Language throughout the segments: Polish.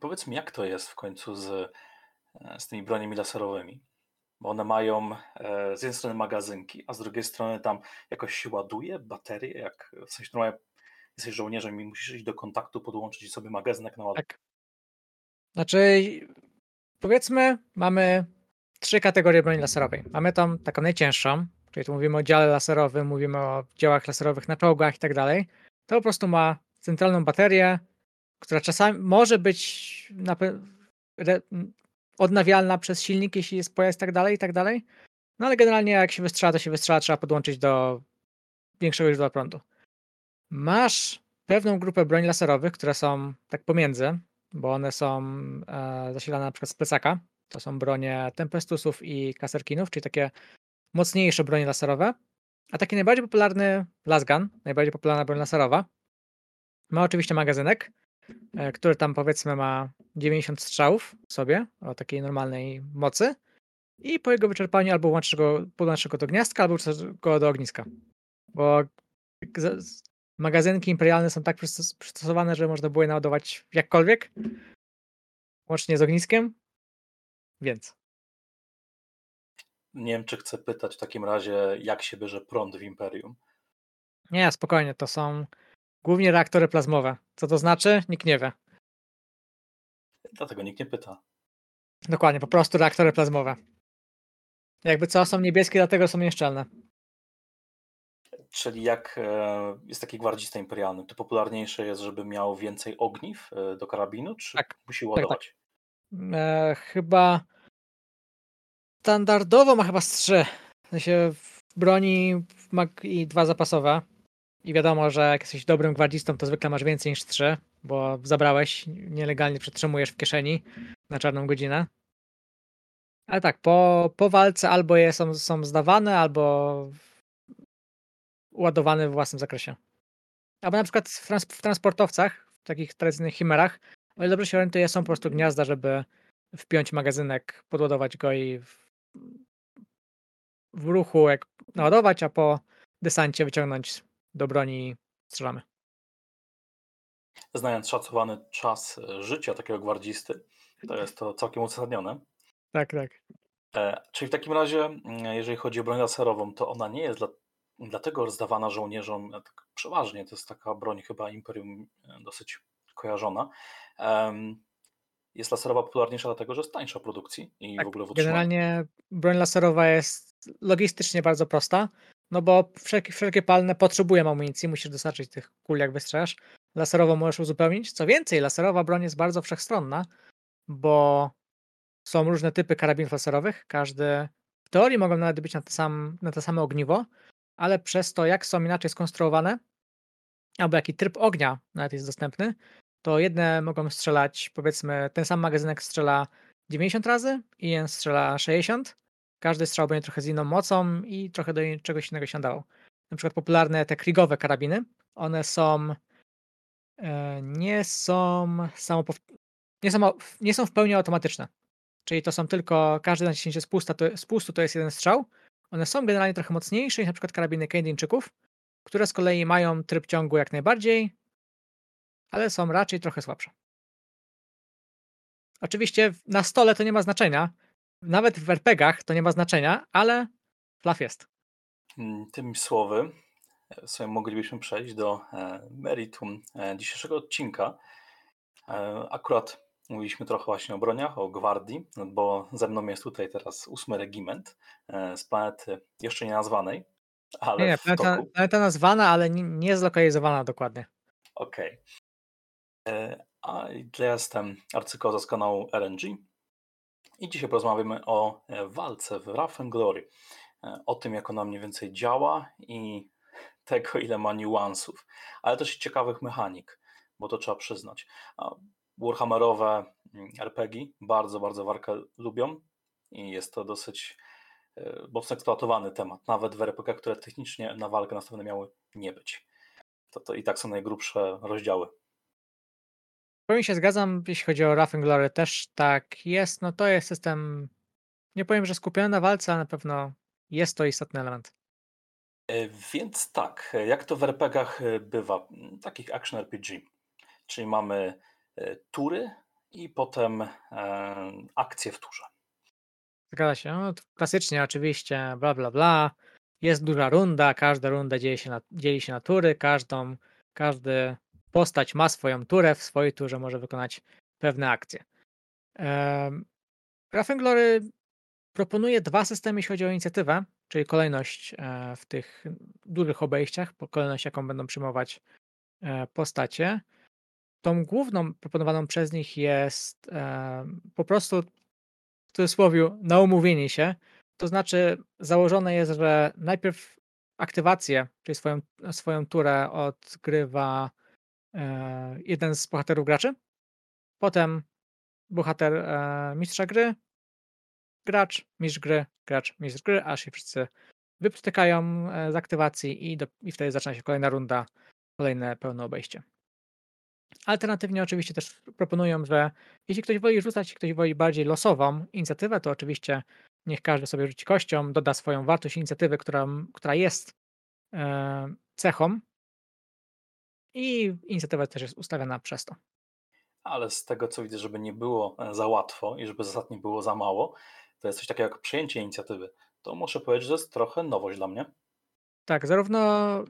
Powiedz mi, jak to jest w końcu z, e, z tymi broniami laserowymi? Bo one mają e, z jednej strony magazynki, a z drugiej strony tam jakoś się ładuje baterie, jak w sensie normalnie jesteś żołnierzem i musisz iść do kontaktu, podłączyć sobie magazynek na ładowanie. Tak. Znaczy, powiedzmy, mamy trzy kategorie broni laserowej. Mamy tą taką najcięższą, czyli tu mówimy o dziale laserowym, mówimy o działach laserowych na czołgach i tak dalej. To po prostu ma centralną baterię, która czasami może być odnawialna przez silnik, jeśli jest pojazd i tak dalej, i tak dalej. No ale generalnie jak się wystrzela, to się wystrzela, trzeba podłączyć do większego źródła prądu. Masz pewną grupę broń laserowych, które są tak pomiędzy, bo one są e, zasilane na przykład z plecaka. To są bronie Tempestusów i Kaserkinów, czyli takie mocniejsze bronie laserowe. A taki najbardziej popularny Lasgun, najbardziej popularna broń laserowa, ma oczywiście magazynek, który tam powiedzmy ma 90 strzałów w sobie o takiej normalnej mocy i po jego wyczerpaniu albo łączysz go, podłączysz go do gniazdka, albo go do ogniska. Bo magazynki imperialne są tak przystosowane, że można było je naładować jakkolwiek, łącznie z ogniskiem, więc. Nie wiem, czy chcę pytać w takim razie, jak się bierze prąd w Imperium. Nie, spokojnie, to są głównie reaktory plazmowe. Co to znaczy? Nikt nie wie. Dlatego nikt nie pyta. Dokładnie, po prostu reaktory plazmowe. Jakby co, są niebieskie, dlatego są nieszczelne. Czyli jak e, jest taki gwardzista imperialny, to popularniejsze jest, żeby miał więcej ogniw e, do karabinu, czy tak, musi tak, ładować? Tak, tak. E, chyba standardowo ma chyba z trzy. W sensie broni i dwa zapasowe. I wiadomo, że jak jesteś dobrym gwardzistą, to zwykle masz więcej niż trzy, bo zabrałeś, nielegalnie przetrzymujesz w kieszeni na czarną godzinę. Ale tak, po, po walce albo je są, są zdawane, albo ładowane w własnym zakresie. Albo na przykład w, trans w transportowcach, w takich tradycyjnych chimerach, o ile dobrze się orientuję, są po prostu gniazda, żeby wpiąć magazynek, podładować go i w, w ruchu jak naładować, a po desancie wyciągnąć do broni strzelamy. Znając szacowany czas e, życia takiego gwardzisty, to jest to całkiem uzasadnione. Tak, tak. E, czyli w takim razie, mm, jeżeli chodzi o broń laserową, to ona nie jest dla, dlatego rozdawana żołnierzom e, tak przeważnie. To jest taka broń chyba Imperium dosyć kojarzona. Jest laserowa popularniejsza dlatego, że jest tańsza produkcji i tak, w ogóle w Generalnie broń laserowa jest logistycznie bardzo prosta. No bo wszelkie, wszelkie palne potrzebują amunicji, musisz dostarczyć tych kul jak wystrzelasz. Laserowo możesz uzupełnić. Co więcej, laserowa broń jest bardzo wszechstronna, bo są różne typy karabinów laserowych. Każdy w teorii mogą nawet być na to, sam, na to samo ogniwo, ale przez to, jak są inaczej skonstruowane, albo jaki tryb ognia nawet jest dostępny, to jedne mogą strzelać, powiedzmy, ten sam magazynek strzela 90 razy, i jeden strzela 60, każdy strzał będzie trochę z inną mocą i trochę do czegoś innego się dało. Na przykład popularne te krigowe karabiny, one są e, nie są samopow- nie są, nie są w pełni automatyczne. Czyli to są tylko, każde naciśnięcie spusta to, spustu to jest jeden strzał. One są generalnie trochę mocniejsze niż na przykład karabiny Kanadyjczyków, które z kolei mają tryb ciągu jak najbardziej, ale są raczej trochę słabsze. Oczywiście na stole to nie ma znaczenia, nawet w RPGach to nie ma znaczenia, ale fluff jest. Mm, Tym słowy e, sobie moglibyśmy przejść do e, meritum e, dzisiejszego odcinka. Akurat mówiliśmy trochę właśnie o broniach, o gwardii, bo ze mną jest tutaj teraz ósmy regiment z planety jeszcze nie nazwanej, ale nie, nie planeta, planeta nazwana, ale nie, nie zlokalizowana dokładnie. Okej. Okay. A ja jestem arcykoza z kanału RNG, i dzisiaj porozmawiamy o e, walce w Rough and Glory. E, o tym, jak ona mniej więcej działa i tego, ile ma niuansów, ale też ciekawych mechanik, bo to trzeba przyznać. Warhammerowe mm, RPG bardzo, bardzo warkę lubią i jest to dosyć e, mocno eksploatowany temat, nawet w RPG, które technicznie na walkę nastawione miały nie być. To, to i tak są najgrubsze rozdziały Powiem się zgadzam, jeśli chodzi o Rough Glory też tak jest, no to jest system, nie powiem, że skupiony na walce, ale na pewno jest to istotny element. E, więc tak, jak to w RPGach e, bywa, takich action RPG, czyli mamy e, tury i potem akcje w turze. Zgadza się. No, klasycznie oczywiście, bla bla bla. Jest duża runda, każda runda dzieli się na, dzieli się na tury, każdą, każdy postać ma swoją turę, w swojej turze może wykonać pewne akcje. Um, Glory proponuje dwa systemy, jeśli chodzi o inicjatywę, czyli kolejność e, w tych dużych obejściach, kolejność, jaką będą przyjmować e, postacie. Tą główną proponowaną przez nich jest e, po prostu w cudzysłowie na umówienie się. To znaczy założone jest, że najpierw aktywację, czyli swoją, swoją turę odgrywa jeden z bohaterów graczy, potem bohater mistrza gry, gracz, mistrz gry, gracz, mistrz gry, aż się wszyscy wyprztykają e, z aktywacji i, do, i wtedy zaczyna się kolejna runda, kolejne pełne obejście. Alternatywnie oczywiście też proponują, że jeśli ktoś woli rzucać, ktoś woli bardziej losową inicjatywę, to oczywiście niech każdy sobie rzuci kością, doda swoją wartość inicjatywy, która, która jest e, cechą i inicjatywa też jest ustawiona przez to. Ale z tego co widzę, żeby nie było e, za łatwo i żeby zasad nie było za mało, to jest coś takiego jak przejęcie inicjatywy. To muszę powiedzieć, że jest trochę nowość dla mnie. Tak, zarówno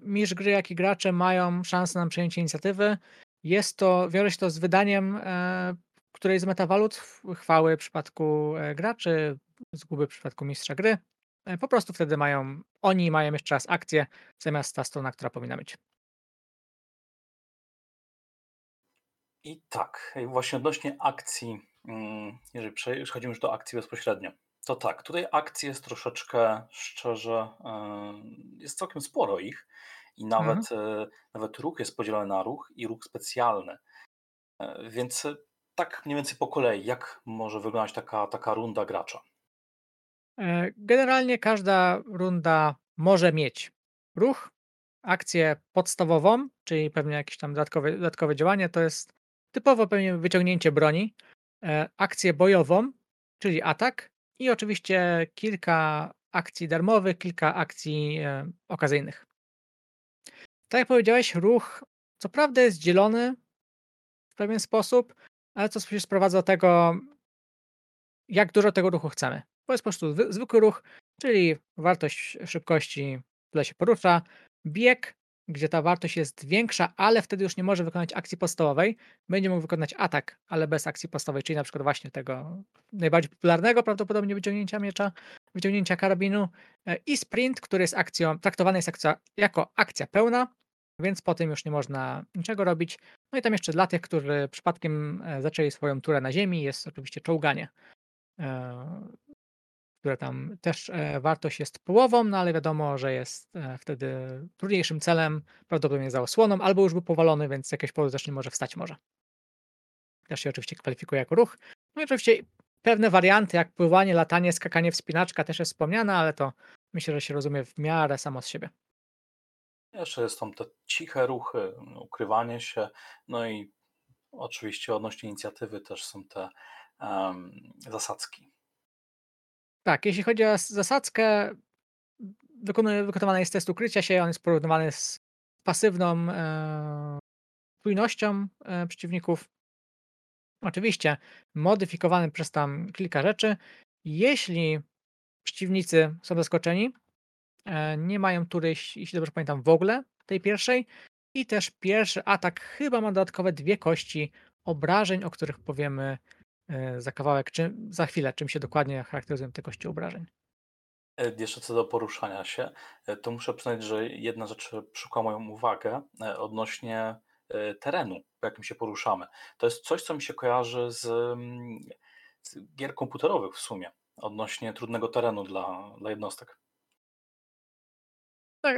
mistrz gry, jak i gracze mają szansę na przejęcie inicjatywy. Jest to, wiąże się to z wydaniem e, którejś z metawalut, chwały w przypadku e, graczy, zguby w przypadku mistrza gry. E, po prostu wtedy mają, oni mają jeszcze raz akcję, zamiast ta strona, która powinna być. I tak, właśnie odnośnie akcji, mm, jeżeli przechodzimy już do akcji bezpośrednio, to tak, tutaj akcji jest troszeczkę, szczerze, jest całkiem sporo ich i Mhm. nawet, e, nawet ruch jest podzielony na ruch i ruch specjalny. E, więc e, tak mniej więcej po kolei, jak może wyglądać taka, taka runda gracza? Generalnie każda runda może mieć ruch, akcję podstawową, czyli pewnie jakieś tam dodatkowe, dodatkowe działanie, to jest typowo pewnie wyciągnięcie broni, akcję bojową, czyli atak i oczywiście kilka akcji darmowych, kilka akcji e, okazyjnych. Tak jak powiedziałeś, ruch co prawda jest dzielony w pewien sposób, ale to się sprowadza do tego, jak dużo tego ruchu chcemy. Bo jest po prostu zwykły ruch, czyli wartość szybkości, tyle się porusza, bieg, gdzie ta wartość jest większa, ale wtedy już nie może wykonać akcji podstawowej. Będzie mógł wykonać atak, ale bez akcji podstawowej, czyli na przykład właśnie tego najbardziej popularnego prawdopodobnie wyciągnięcia miecza, wyciągnięcia karabinu e, i sprint, który jest akcją, traktowany jest akcja, jako akcja pełna, więc po tym już nie można niczego robić. No i tam jeszcze dla tych, którzy przypadkiem e, zaczęli swoją turę na ziemi, jest oczywiście czołganie. Które tam też e, wartość jest połową, no ale wiadomo, że jest e, wtedy trudniejszym celem, prawdopodobnie za osłoną, albo już był powalony, więc z jakiegoś też nie może wstać może. Też się oczywiście kwalifikuje jako ruch. No i oczywiście pewne warianty, jak pływanie, latanie, skakanie, wspinaczka też jest wspomniane, ale to myślę, że się rozumie w miarę samo z siebie. Jeszcze są te ciche ruchy, ukrywanie się, no i oczywiście odnośnie inicjatywy też są te um, zasadzki. Tak, jeśli chodzi o zasadzkę, wykonywany jest test ukrycia się, on jest porównywany z pasywną e, e, przeciwników. Oczywiście modyfikowany przez tam kilka rzeczy. Jeśli przeciwnicy są zaskoczeni, e, nie mają tury, jeśli dobrze pamiętam, w ogóle tej pierwszej. I też pierwszy atak chyba ma dodatkowe dwie kości obrażeń, o których powiemy za kawałek, czy za chwilę, czym się dokładnie charakteryzują te kości obrażeń. E, jeszcze co do poruszania się, e, to muszę przyznać, że jedna rzecz przykuła moją uwagę odnośnie terenu, po jakim się poruszamy. To jest coś, co mi się kojarzy z, mm, z gier komputerowych w sumie, odnośnie trudnego terenu dla, dla jednostek. Tak,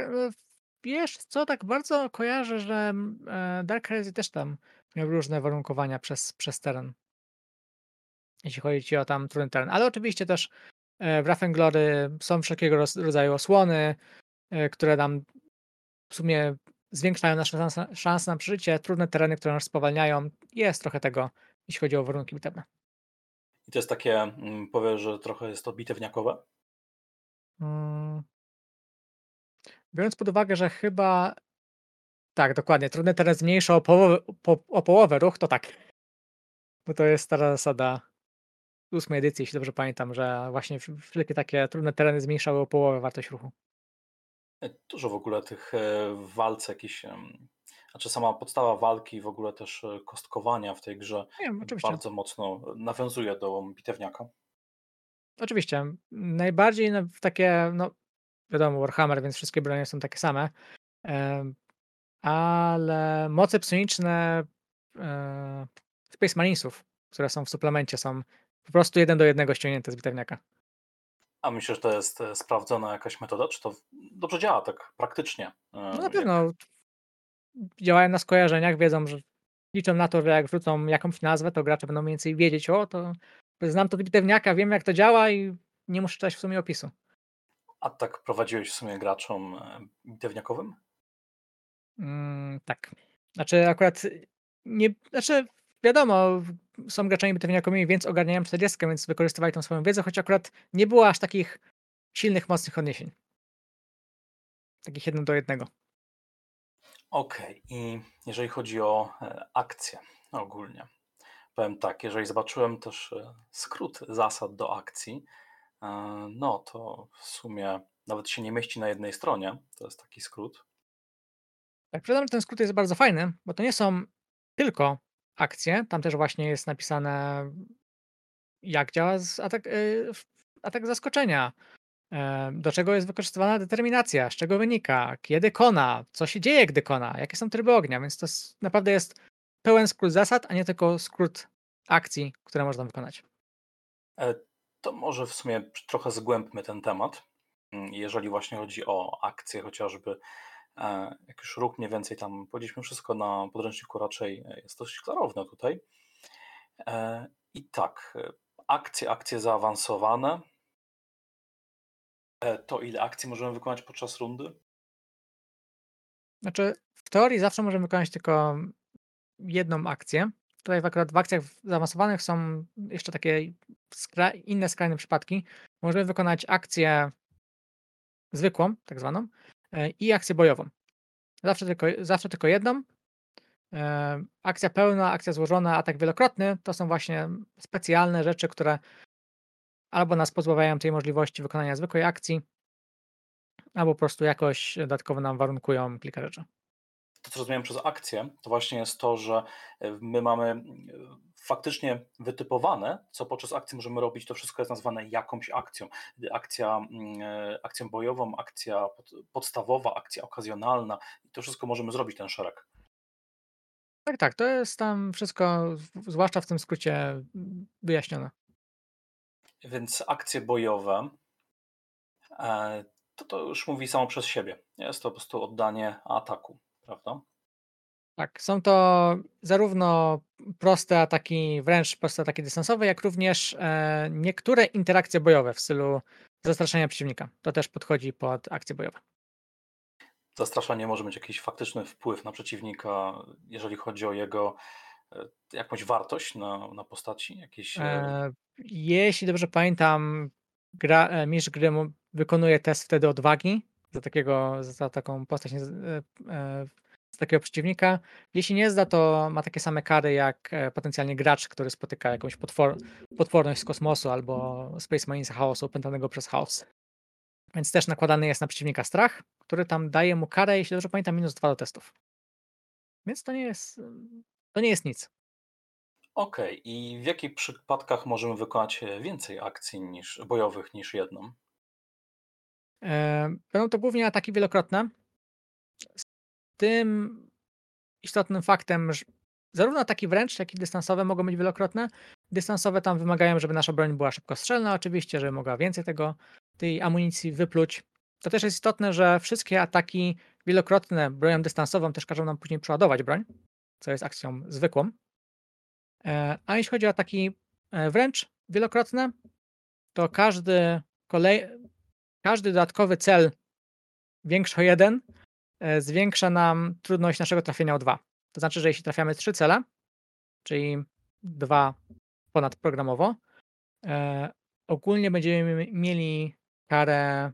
wiesz co, tak bardzo kojarzę, że mm, Dark Heresy też tam miał różne warunkowania przez, przez teren jeśli chodzi o tam trudny teren. Ale oczywiście też e, w Raffenglory są wszelkiego rodzaju osłony, e, które nam w sumie zwiększają nasze szanse na przeżycie, trudne tereny, które nas spowalniają. Jest trochę tego, jeśli chodzi o warunki bitewne. I to jest takie, mm, powiesz, że trochę jest to bitewniakowe? Hmm. Biorąc pod uwagę, że chyba tak, dokładnie, trudny teren zmniejsza o połowę, po, o połowę ruch, to tak. Bo to jest stara zasada ósmej edycji, jeśli dobrze pamiętam, że właśnie wszelkie takie trudne tereny zmniejszały o połowę wartość ruchu. E, dużo w ogóle tych e, walc jakichś, znaczy sama podstawa walki w ogóle też e, kostkowania w tej grze bardzo mocno nawiązuje do bitewniaka. Oczywiście. Najbardziej takie, no wiadomo, Warhammer, więc wszystkie bronie są takie same, ale moce psioniczne Space Marinesów, które są w suplemencie, są po prostu jeden do jednego ściągnięte z bitewniaka. A myślisz, że to jest e, sprawdzona jakaś metoda? Czy to dobrze działa tak praktycznie? E, no na pewno. Działają na skojarzeniach, wiedzą, że liczą na to, że jak wrzucą jakąś nazwę, to gracze będą mniej więcej wiedzieć, o to znam to bitewniaka, wiem jak to działa i nie muszę czytać w sumie opisu. A tak prowadziłeś w sumie graczom e, bitewniakowym? Mm, tak. Znaczy akurat nie, znaczy wiadomo, są graczami bitewniakowymi, więc ogarniają 40, więc wykorzystywali tą swoją wiedzę, choć akurat nie było aż takich silnych, mocnych odniesień. Takich jedno do jednego. Okej, okay. i jeżeli chodzi o e, akcję ogólnie, powiem tak, jeżeli zobaczyłem też e, skrót zasad do akcji, e, no to w sumie nawet się nie mieści na jednej stronie. To jest taki skrót. Tak, przyznam, że ten skrót jest bardzo fajny, bo to nie są tylko akcje. Tam też właśnie jest napisane, jak działa atak, y, atak zaskoczenia, do czego jest wykorzystywana determinacja, z czego wynika, kiedy kona, co się dzieje, gdy kona, jakie są tryby ognia, więc to naprawdę jest pełen skrót zasad, a nie tylko skrót akcji, które można wykonać. E, to może w sumie trochę zgłębmy ten temat, mm, jeżeli właśnie chodzi o akcje chociażby jak już ruch mniej więcej tam powiedzieliśmy wszystko na podręczniku, raczej jest dość klarowne tutaj. E, I tak, akcje, akcje zaawansowane. E, to ile akcji możemy wykonać podczas rundy? Znaczy, w teorii zawsze możemy wykonać tylko jedną akcję. Tutaj akurat w akcjach zaawansowanych są jeszcze takie skra inne skrajne przypadki. Możemy wykonać akcję zwykłą, tak zwaną, E, i akcję bojową. Zawsze tylko, zawsze tylko jedną. E, akcja pełna, akcja złożona, atak wielokrotny to są właśnie specjalne rzeczy, które albo nas pozbawiają tej możliwości wykonania zwykłej akcji, albo po prostu jakoś dodatkowo nam warunkują kilka rzeczy to, co rozumiem przez akcję, to właśnie jest to, że e, my mamy e, faktycznie wytypowane, co podczas akcji możemy robić, to wszystko jest nazwane jakąś akcją. Akcja, mm, e, akcją bojową, akcja podstawowa, akcja okazjonalna i to wszystko możemy zrobić, ten szereg. Tak, tak, to jest tam wszystko, zwłaszcza w tym skrócie, wyjaśnione. Więc akcje bojowe to, to już mówi samo przez siebie. Jest to po prostu oddanie ataku prawda? Tak, są to zarówno proste ataki, wręcz proste ataki dystansowe, jak również e, niektóre interakcje bojowe w stylu zastraszania przeciwnika. To też podchodzi pod akcje bojowe. Zastraszanie może mieć jakiś faktyczny wpływ na przeciwnika, jeżeli chodzi o jego e, jakąś wartość na, na postaci? Jakieś... E, jeśli dobrze pamiętam, gra, mistrz gry wykonuje test wtedy odwagi za, takiego, za taką postać, e, e, z takiego przeciwnika. Jeśli nie zda, to ma takie same kary jak e, potencjalnie gracz, który spotyka jakąś potwor, potworność z kosmosu albo Space Marines chaosu opętanego przez chaos. Więc też nakładany jest na przeciwnika strach, który tam daje mu karę, jeśli dobrze pamiętam, minus dwa do testów. Więc to nie jest, to nie jest nic. Okej, okay. i w jakich przypadkach możemy wykonać więcej akcji niż bojowych niż jedną? Będą to głównie ataki wielokrotne. Z tym istotnym faktem, że zarówno ataki wręcz, jak i dystansowe mogą być wielokrotne. Dystansowe tam wymagają, żeby nasza broń była szybkostrzelna, oczywiście, żeby mogła więcej tego, tej amunicji wypluć. To też jest istotne, że wszystkie ataki wielokrotne bronią dystansową też każą nam później przeładować broń, co jest akcją zwykłą. E, a jeśli chodzi o ataki e, wręcz wielokrotne, to każdy kolej, każdy dodatkowy cel większy o jeden e, zwiększa nam trudność naszego trafienia o dwa. To znaczy, że jeśli trafiamy trzy cele, czyli dwa ponadprogramowo, e, ogólnie będziemy mieli karę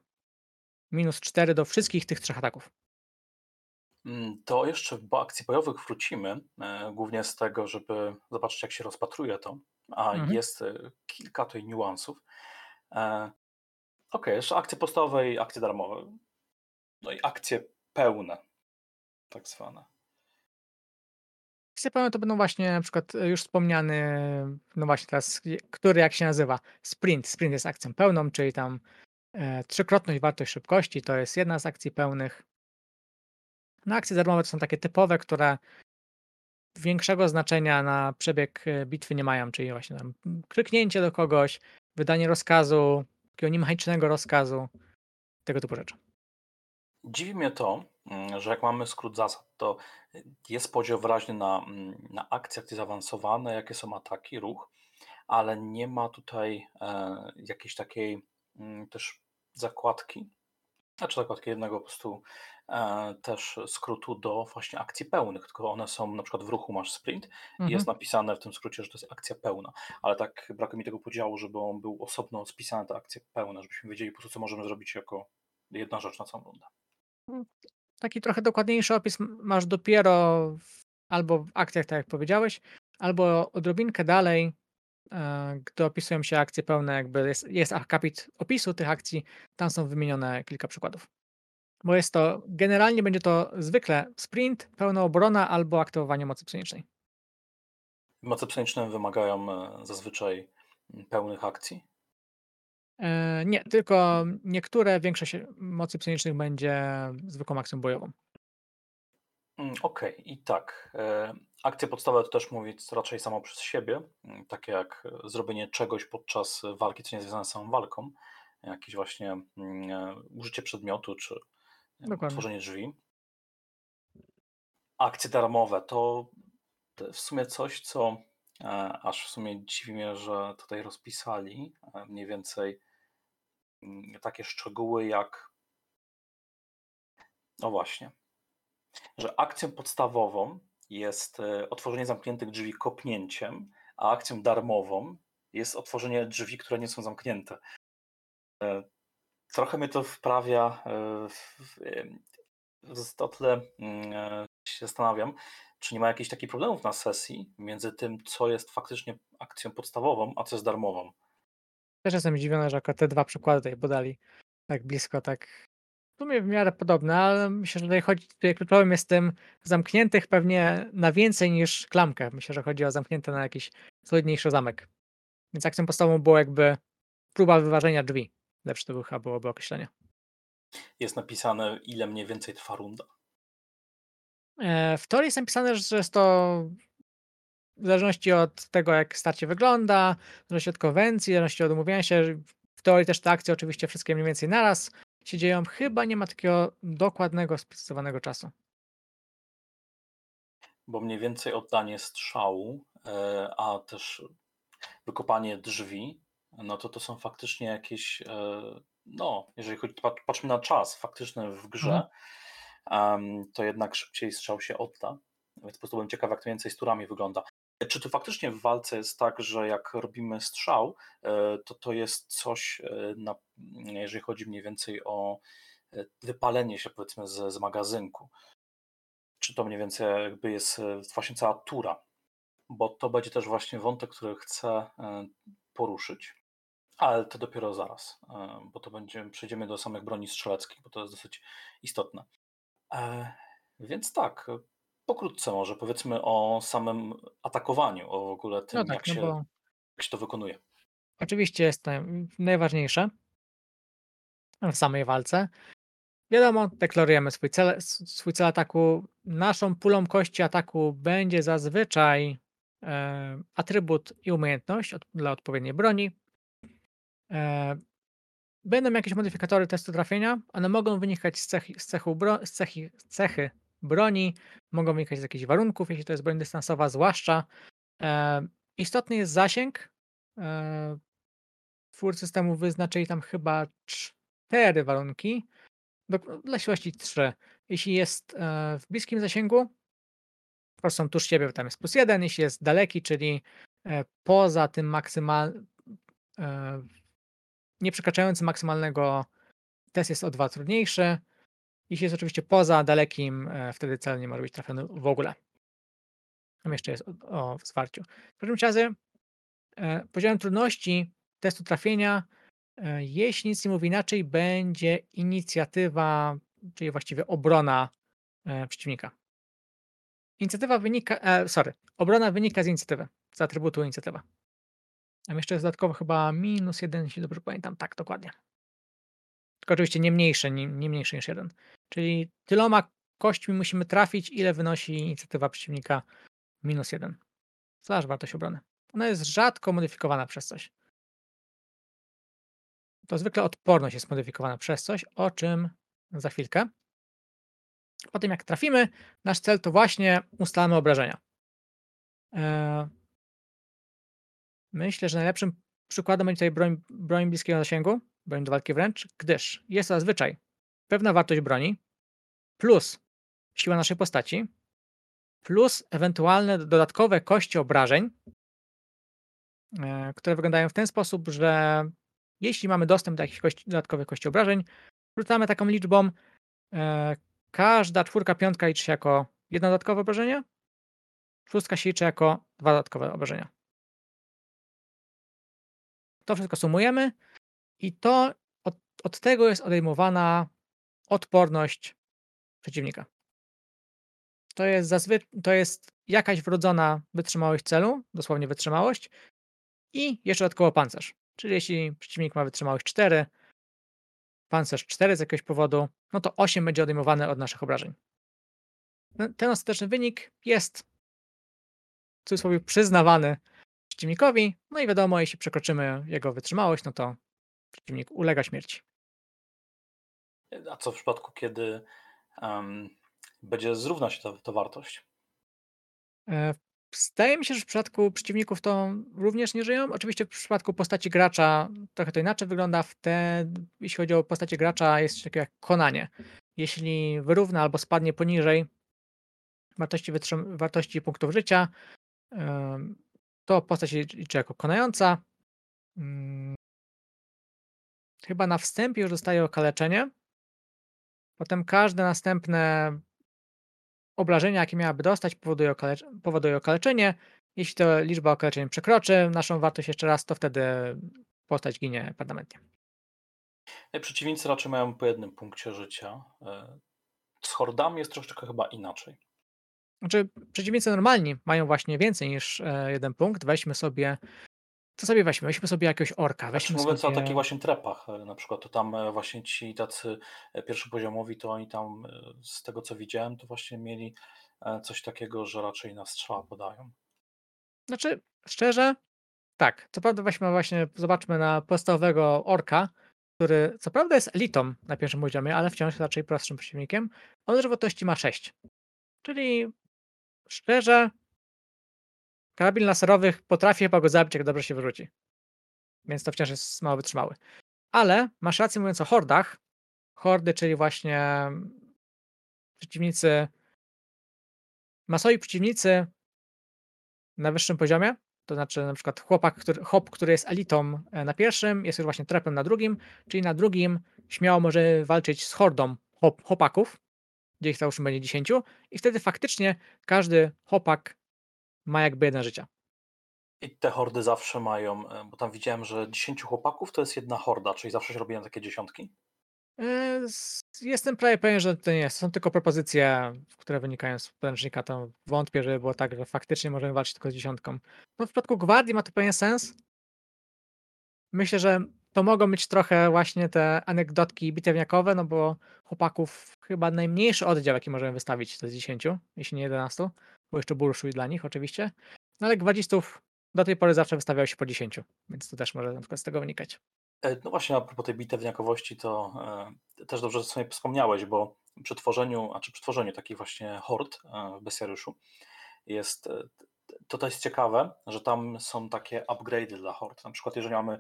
minus 4 do wszystkich tych trzech ataków. Mm, to jeszcze do akcji bojowych wrócimy, e, głównie z tego, żeby zobaczyć, jak się rozpatruje to, a Mhm. jest kilka tutaj niuansów. E, Ok, jeszcze akcje podstawowe i akcje darmowe. No i akcje pełne, tak zwane. Akcje pełne to będą właśnie na przykład e, już wspomniany, no właśnie teraz, który jak się nazywa? Sprint. Sprint jest akcją pełną, czyli tam e, trzykrotność wartość szybkości to jest jedna z akcji pełnych. No akcje darmowe to są takie typowe, które większego znaczenia na przebieg e, bitwy nie mają, czyli właśnie tam kliknięcie do kogoś, wydanie rozkazu, takiego niemechanicznego rozkazu, tego typu rzeczy. Dziwi mnie to, mm, że jak mamy skrót zasad, to jest podział wyraźny na, mm, na akcje, akcje zaawansowane, jakie są ataki, ruch, ale nie ma tutaj e, jakiejś takiej mm, też zakładki, znaczy zakładki jednego po prostu e, też skrótu do właśnie akcji pełnych, tylko one są na przykład w ruchu masz sprint i Mhm. jest napisane w tym skrócie, że to jest akcja pełna, ale tak brakuje mi tego podziału, żeby on był osobno spisany, te akcje pełne, żebyśmy wiedzieli po prostu, co możemy zrobić jako jedna rzecz na całą rundę. Taki trochę dokładniejszy opis masz dopiero w, albo w akcjach, tak jak powiedziałeś, albo odrobinkę dalej, e, gdy opisują się akcje pełne, jakby jest, jest akapit opisu tych akcji, tam są wymienione kilka przykładów. Bo jest to, generalnie będzie to zwykle sprint, pełna obrona albo aktywowanie mocy psionicznej. Moce psioniczne wymagają e, zazwyczaj pełnych akcji. E, nie, tylko niektóre, większość mocy psionicznych będzie zwykłą akcją bojową. Mm, Okej, i tak. E, Akcje podstawowe to też mówić raczej samo przez siebie, mm, takie jak e, zrobienie czegoś podczas walki, co nie jest związane z samą walką, jakieś właśnie mm, e, użycie przedmiotu czy wiem, Dokładnie. otworzenie drzwi. Akcje darmowe to w sumie coś, co e, aż w sumie dziwi mnie, że tutaj rozpisali e, mniej więcej mm, takie szczegóły jak no właśnie, że akcją podstawową jest e, otworzenie zamkniętych drzwi kopnięciem, a akcją darmową jest otworzenie drzwi, które nie są zamknięte. E, Trochę mnie to wprawia e, w, w, o tyle mm, się zastanawiam, czy nie ma jakichś takich problemów na sesji między tym, co jest faktycznie akcją podstawową, a co jest darmową. Też jestem zdziwiony, że akurat te dwa przykłady tutaj podali tak blisko, tak w sumie w miarę podobne, ale myślę, że tutaj chodzi, tutaj kluczowym jest tym zamkniętych pewnie na więcej niż klamkę. Myślę, że chodzi o zamknięte na jakiś solidniejszy zamek. Więc akcją podstawową było jakby próba wyważenia drzwi. Lepsze to by chyba byłoby określenie. Jest napisane, ile mniej więcej trwa runda. E, W teorii jest napisane, że jest to w zależności od tego, jak starcie wygląda, w zależności od konwencji, w zależności od umówienia się. W teorii też te akcje oczywiście wszystkie mniej więcej naraz się dzieją. Chyba nie ma takiego dokładnego, sprecyzowanego czasu. bo mniej więcej oddanie strzału, e, a też wykopanie drzwi, no to to są faktycznie jakieś, e, no, jeżeli chodzi, pat- patrzmy na czas faktyczny w grze, em, to jednak szybciej strzał się odda, więc po prostu byłem ciekaw, jak to więcej z turami wygląda. Czy to faktycznie w walce jest tak, że jak robimy strzał, e, to to jest coś, e, na, jeżeli chodzi mniej więcej o e, wypalenie się powiedzmy z, z magazynku? czy to mniej więcej jakby jest właśnie cała tura, bo to będzie też właśnie wątek, który chcę poruszyć, ale to dopiero zaraz, bo to będzie, przejdziemy do samych broni strzeleckich, bo to jest dosyć istotne. Więc tak, pokrótce może powiedzmy o samym atakowaniu, o w ogóle tym, No tak, jak, no się, bo jak się to wykonuje. oczywiście jest to najważniejsze w samej walce. Wiadomo, deklarujemy swój cel, swój cel ataku. Naszą pulą kości ataku będzie zazwyczaj e, atrybut i umiejętność od, dla odpowiedniej broni. E, będą jakieś modyfikatory testu trafienia. One mogą wynikać z, cechy, z, cechu bro, z cechy, cechy broni, mogą wynikać z jakichś warunków, jeśli to jest broń dystansowa, zwłaszcza. E, istotny jest zasięg. E, twórcy systemu wyznaczyli tam chyba cztery warunki. Do, dla siłości 3. Jeśli jest e, w bliskim zasięgu, po są tuż siebie, tam jest plus 1. Jeśli jest daleki, czyli e, poza tym maksymal, e, nie przekraczający maksymalnego, test jest o 2 trudniejszy. Jeśli jest oczywiście poza dalekim, e, wtedy cel nie może być trafiony w ogóle. Tam jeszcze jest o, o zwarciu. W każdym razie e, poziomem trudności testu trafienia, e, jeśli nic nie mówi inaczej, będzie inicjatywa, czyli właściwie obrona e, przeciwnika. Inicjatywa wynika, sorry, obrona wynika z inicjatywy, z atrybutu inicjatywa. Tam jeszcze jest dodatkowo chyba minus jeden, jeśli dobrze pamiętam. Tak, dokładnie. Tylko oczywiście nie mniejsze, nie, nie mniejsze niż jeden. Czyli tyloma kośćmi musimy trafić, ile wynosi inicjatywa przeciwnika minus jeden. Slash wartość obrony. Ona jest rzadko modyfikowana przez coś. To zwykle odporność jest modyfikowana przez coś, o czym za chwilkę. Po tym jak trafimy, nasz cel to właśnie ustalamy obrażenia. Eee, myślę, że najlepszym przykładem będzie tutaj broń, broń bliskiego zasięgu, broń do walki wręcz, gdyż jest zazwyczaj pewna wartość broni plus siła naszej postaci plus ewentualne dodatkowe kości obrażeń, e, które wyglądają w ten sposób, że jeśli mamy dostęp do jakichś kości, dodatkowych kości obrażeń, rzucamy taką liczbą, e, każda czwórka, piątka liczy się jako jedno dodatkowe obrażenie, szóstka się liczy jako dwa dodatkowe obrażenia. To wszystko sumujemy i to od, od tego jest odejmowana odporność przeciwnika. To jest, zazwy- to jest jakaś wrodzona wytrzymałość celu, dosłownie wytrzymałość, i jeszcze dodatkowo pancerz. Czyli jeśli przeciwnik ma wytrzymałość 4, pancerz 4 z jakiegoś powodu, no to 8 będzie odejmowane od naszych obrażeń. No, ten ostateczny wynik jest w cudzysłowie przyznawany przeciwnikowi, no i wiadomo, jeśli przekroczymy jego wytrzymałość, no to przeciwnik ulega śmierci. A co w przypadku, kiedy um, będzie zrównać ta, ta wartość? E, Zdaje mi się, że w przypadku przeciwników to również nie żyją. Oczywiście w przypadku postaci gracza trochę to inaczej wygląda. Wtedy, jeśli chodzi o postacie gracza, jest coś takiego jak konanie. Jeśli wyrówna albo spadnie poniżej wartości, wytrzym- wartości punktów życia, to postać się liczy jako konająca. Chyba na wstępie już dostaje okaleczenie. Potem każde następne obrażenia, jakie miałaby dostać, powoduje, okalecz- powoduje okaleczenie. Jeśli to liczba okaleczeń przekroczy naszą wartość jeszcze raz, to wtedy postać ginie permanentnie. E, Przeciwnicy raczej mają po jednym punkcie życia. E, Z hordami jest troszeczkę chyba inaczej. Znaczy, przeciwnicy normalni mają właśnie więcej niż e, jeden punkt. Weźmy sobie. Co sobie weźmy? Weźmy sobie jakiegoś orka. Znaczy, Weźmy mówiąc sobie... o takich właśnie trepach, e, na przykład, to tam e, właśnie ci tacy e, pierwszopoziomowi, to oni tam, z tego co widziałem, to właśnie mieli coś takiego, że raczej na strzała podają. Znaczy, szczerze, tak. Co prawda, weźmy właśnie, zobaczmy na podstawowego orka, który co prawda jest elitą na pierwszym poziomie, ale wciąż raczej prostszym przeciwnikiem. On żywotności ma 6. Czyli szczerze, karabin laserowych potrafi chyba go zabić, jak dobrze się wyrzuci. Więc to wciąż jest mało wytrzymały. Ale masz rację mówiąc o hordach. Hordy, czyli właśnie przeciwnicy, masowi przeciwnicy na wyższym poziomie, to znaczy na przykład chłopak, który, hop, który jest elitą e, na pierwszym, jest już właśnie trepem na drugim, czyli na drugim śmiało może walczyć z hordą hop, hopaków, gdzie ich załóżmy będzie 10 i wtedy faktycznie każdy hopak ma jakby jeden życia. I te hordy zawsze mają, e, bo tam widziałem, że 10 chłopaków to jest jedna horda, czyli zawsze się robiłem takie dziesiątki. E, Jestem prawie pewien, że to nie jest. Są tylko propozycje, które wynikają z podręcznika. To wątpię, żeby było tak, że faktycznie możemy walczyć tylko z dziesiątką. No w przypadku gwardii ma to pewien sens. Myślę, że to mogą być trochę właśnie te anegdotki bitewniakowe, no bo chłopaków chyba najmniejszy oddział, jaki możemy wystawić, to jest 10, jeśli nie 11, bo jeszcze burszuj dla nich oczywiście. No ale gwardzistów do tej pory zawsze wystawiało się po 10, więc to też może na przykład z tego wynikać. E, No właśnie, a propos tej bitewniakowości, to e, też dobrze sobie wspomniałeś, bo przy tworzeniu, a czy przy tworzeniu takich właśnie hord e, w bestiariuszu jest, e, to to jest ciekawe, że tam są takie upgrade'y dla hord. Na przykład jeżeli mamy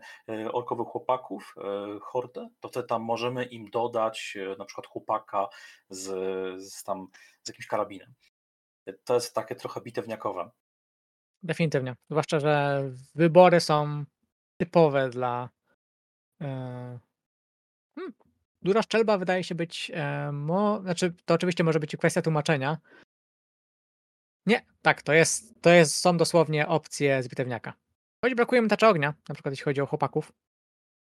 orkowych chłopaków, hordę, to wtedy tam możemy im dodać na przykład chłopaka z, z tam z jakimś karabinem. To jest takie trochę bitewniakowe. Definitywnie. Zwłaszcza, że wybory są typowe dla. e, hmm, Duża szczelba wydaje się być, e, mo znaczy to oczywiście może być kwestia tłumaczenia. Nie, tak, to jest to jest są dosłownie opcje z bitewniaka. Choć brakuje mi tarczy ognia, na przykład jeśli chodzi o chłopaków,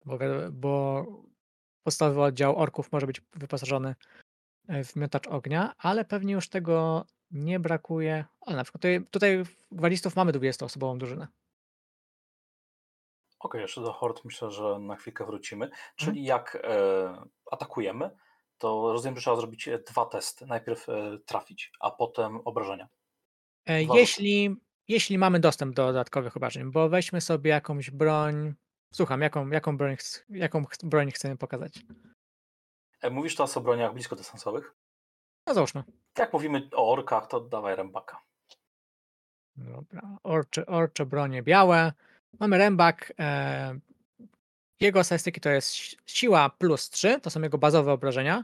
bo bo podstawowy oddział orków może być wyposażony e, w miotacz ognia, ale pewnie już tego nie brakuje. Ale na przykład tutaj, tutaj gwalistów mamy 20-osobową drużynę. Okej, jeszcze do hord myślę, że na chwilkę wrócimy. Mhm. Czyli jak e, atakujemy, to rozumiem, że trzeba zrobić e, dwa testy. Najpierw e, trafić, a potem obrażenia. E, jeśli, jeśli mamy dostęp do dodatkowych obrażeń, bo weźmy sobie jakąś broń. Słucham, jaką, jaką, broń, jaką broń chcemy pokazać? E, mówisz teraz o broniach bliskodystansowych? No załóżmy. Jak mówimy o orkach, to dawaj rębaka. Dobra, orcze, orcze bronie białe. Mamy rębak. E, jego statystyki to jest siła plus 3, to są jego bazowe obrażenia.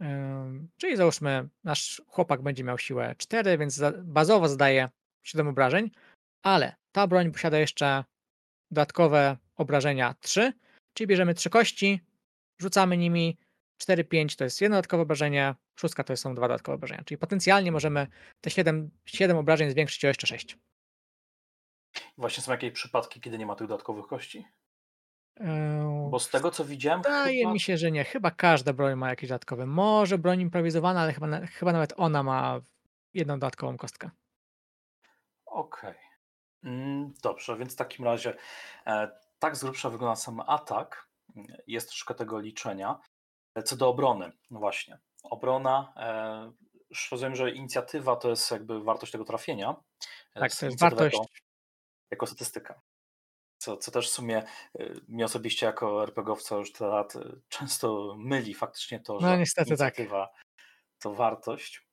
E, czyli załóżmy, nasz chłopak będzie miał siłę 4, więc bazowo zadaje 7 obrażeń, ale ta broń posiada jeszcze dodatkowe obrażenia 3, czyli bierzemy 3 kości, rzucamy nimi 4, 5 to jest jedno dodatkowe obrażenie, szóstka to są dwa dodatkowe obrażenia, czyli potencjalnie możemy te 7, 7 obrażeń zwiększyć o jeszcze 6. Właśnie są jakieś przypadki, kiedy nie ma tych dodatkowych kości? Bo z tego co widziałem. Wydaje chyba... mi się, że nie. Chyba każda broń ma jakieś dodatkowe. Może broń improwizowana, ale chyba, chyba nawet ona ma jedną dodatkową kostkę. Okej. Okay. Mm, dobrze, więc w takim razie e, tak z grubsza wygląda sam atak. Jest troszkę tego liczenia. Co do obrony, no właśnie. Obrona, e, rozumiem, że inicjatywa to jest jakby wartość tego trafienia. Tak, to jest wartość jako statystyka. Co, co też w sumie y, mnie osobiście jako RPGowca już tyle lat często myli faktycznie to, no, że niestety tak. inicjatywa tak. to wartość.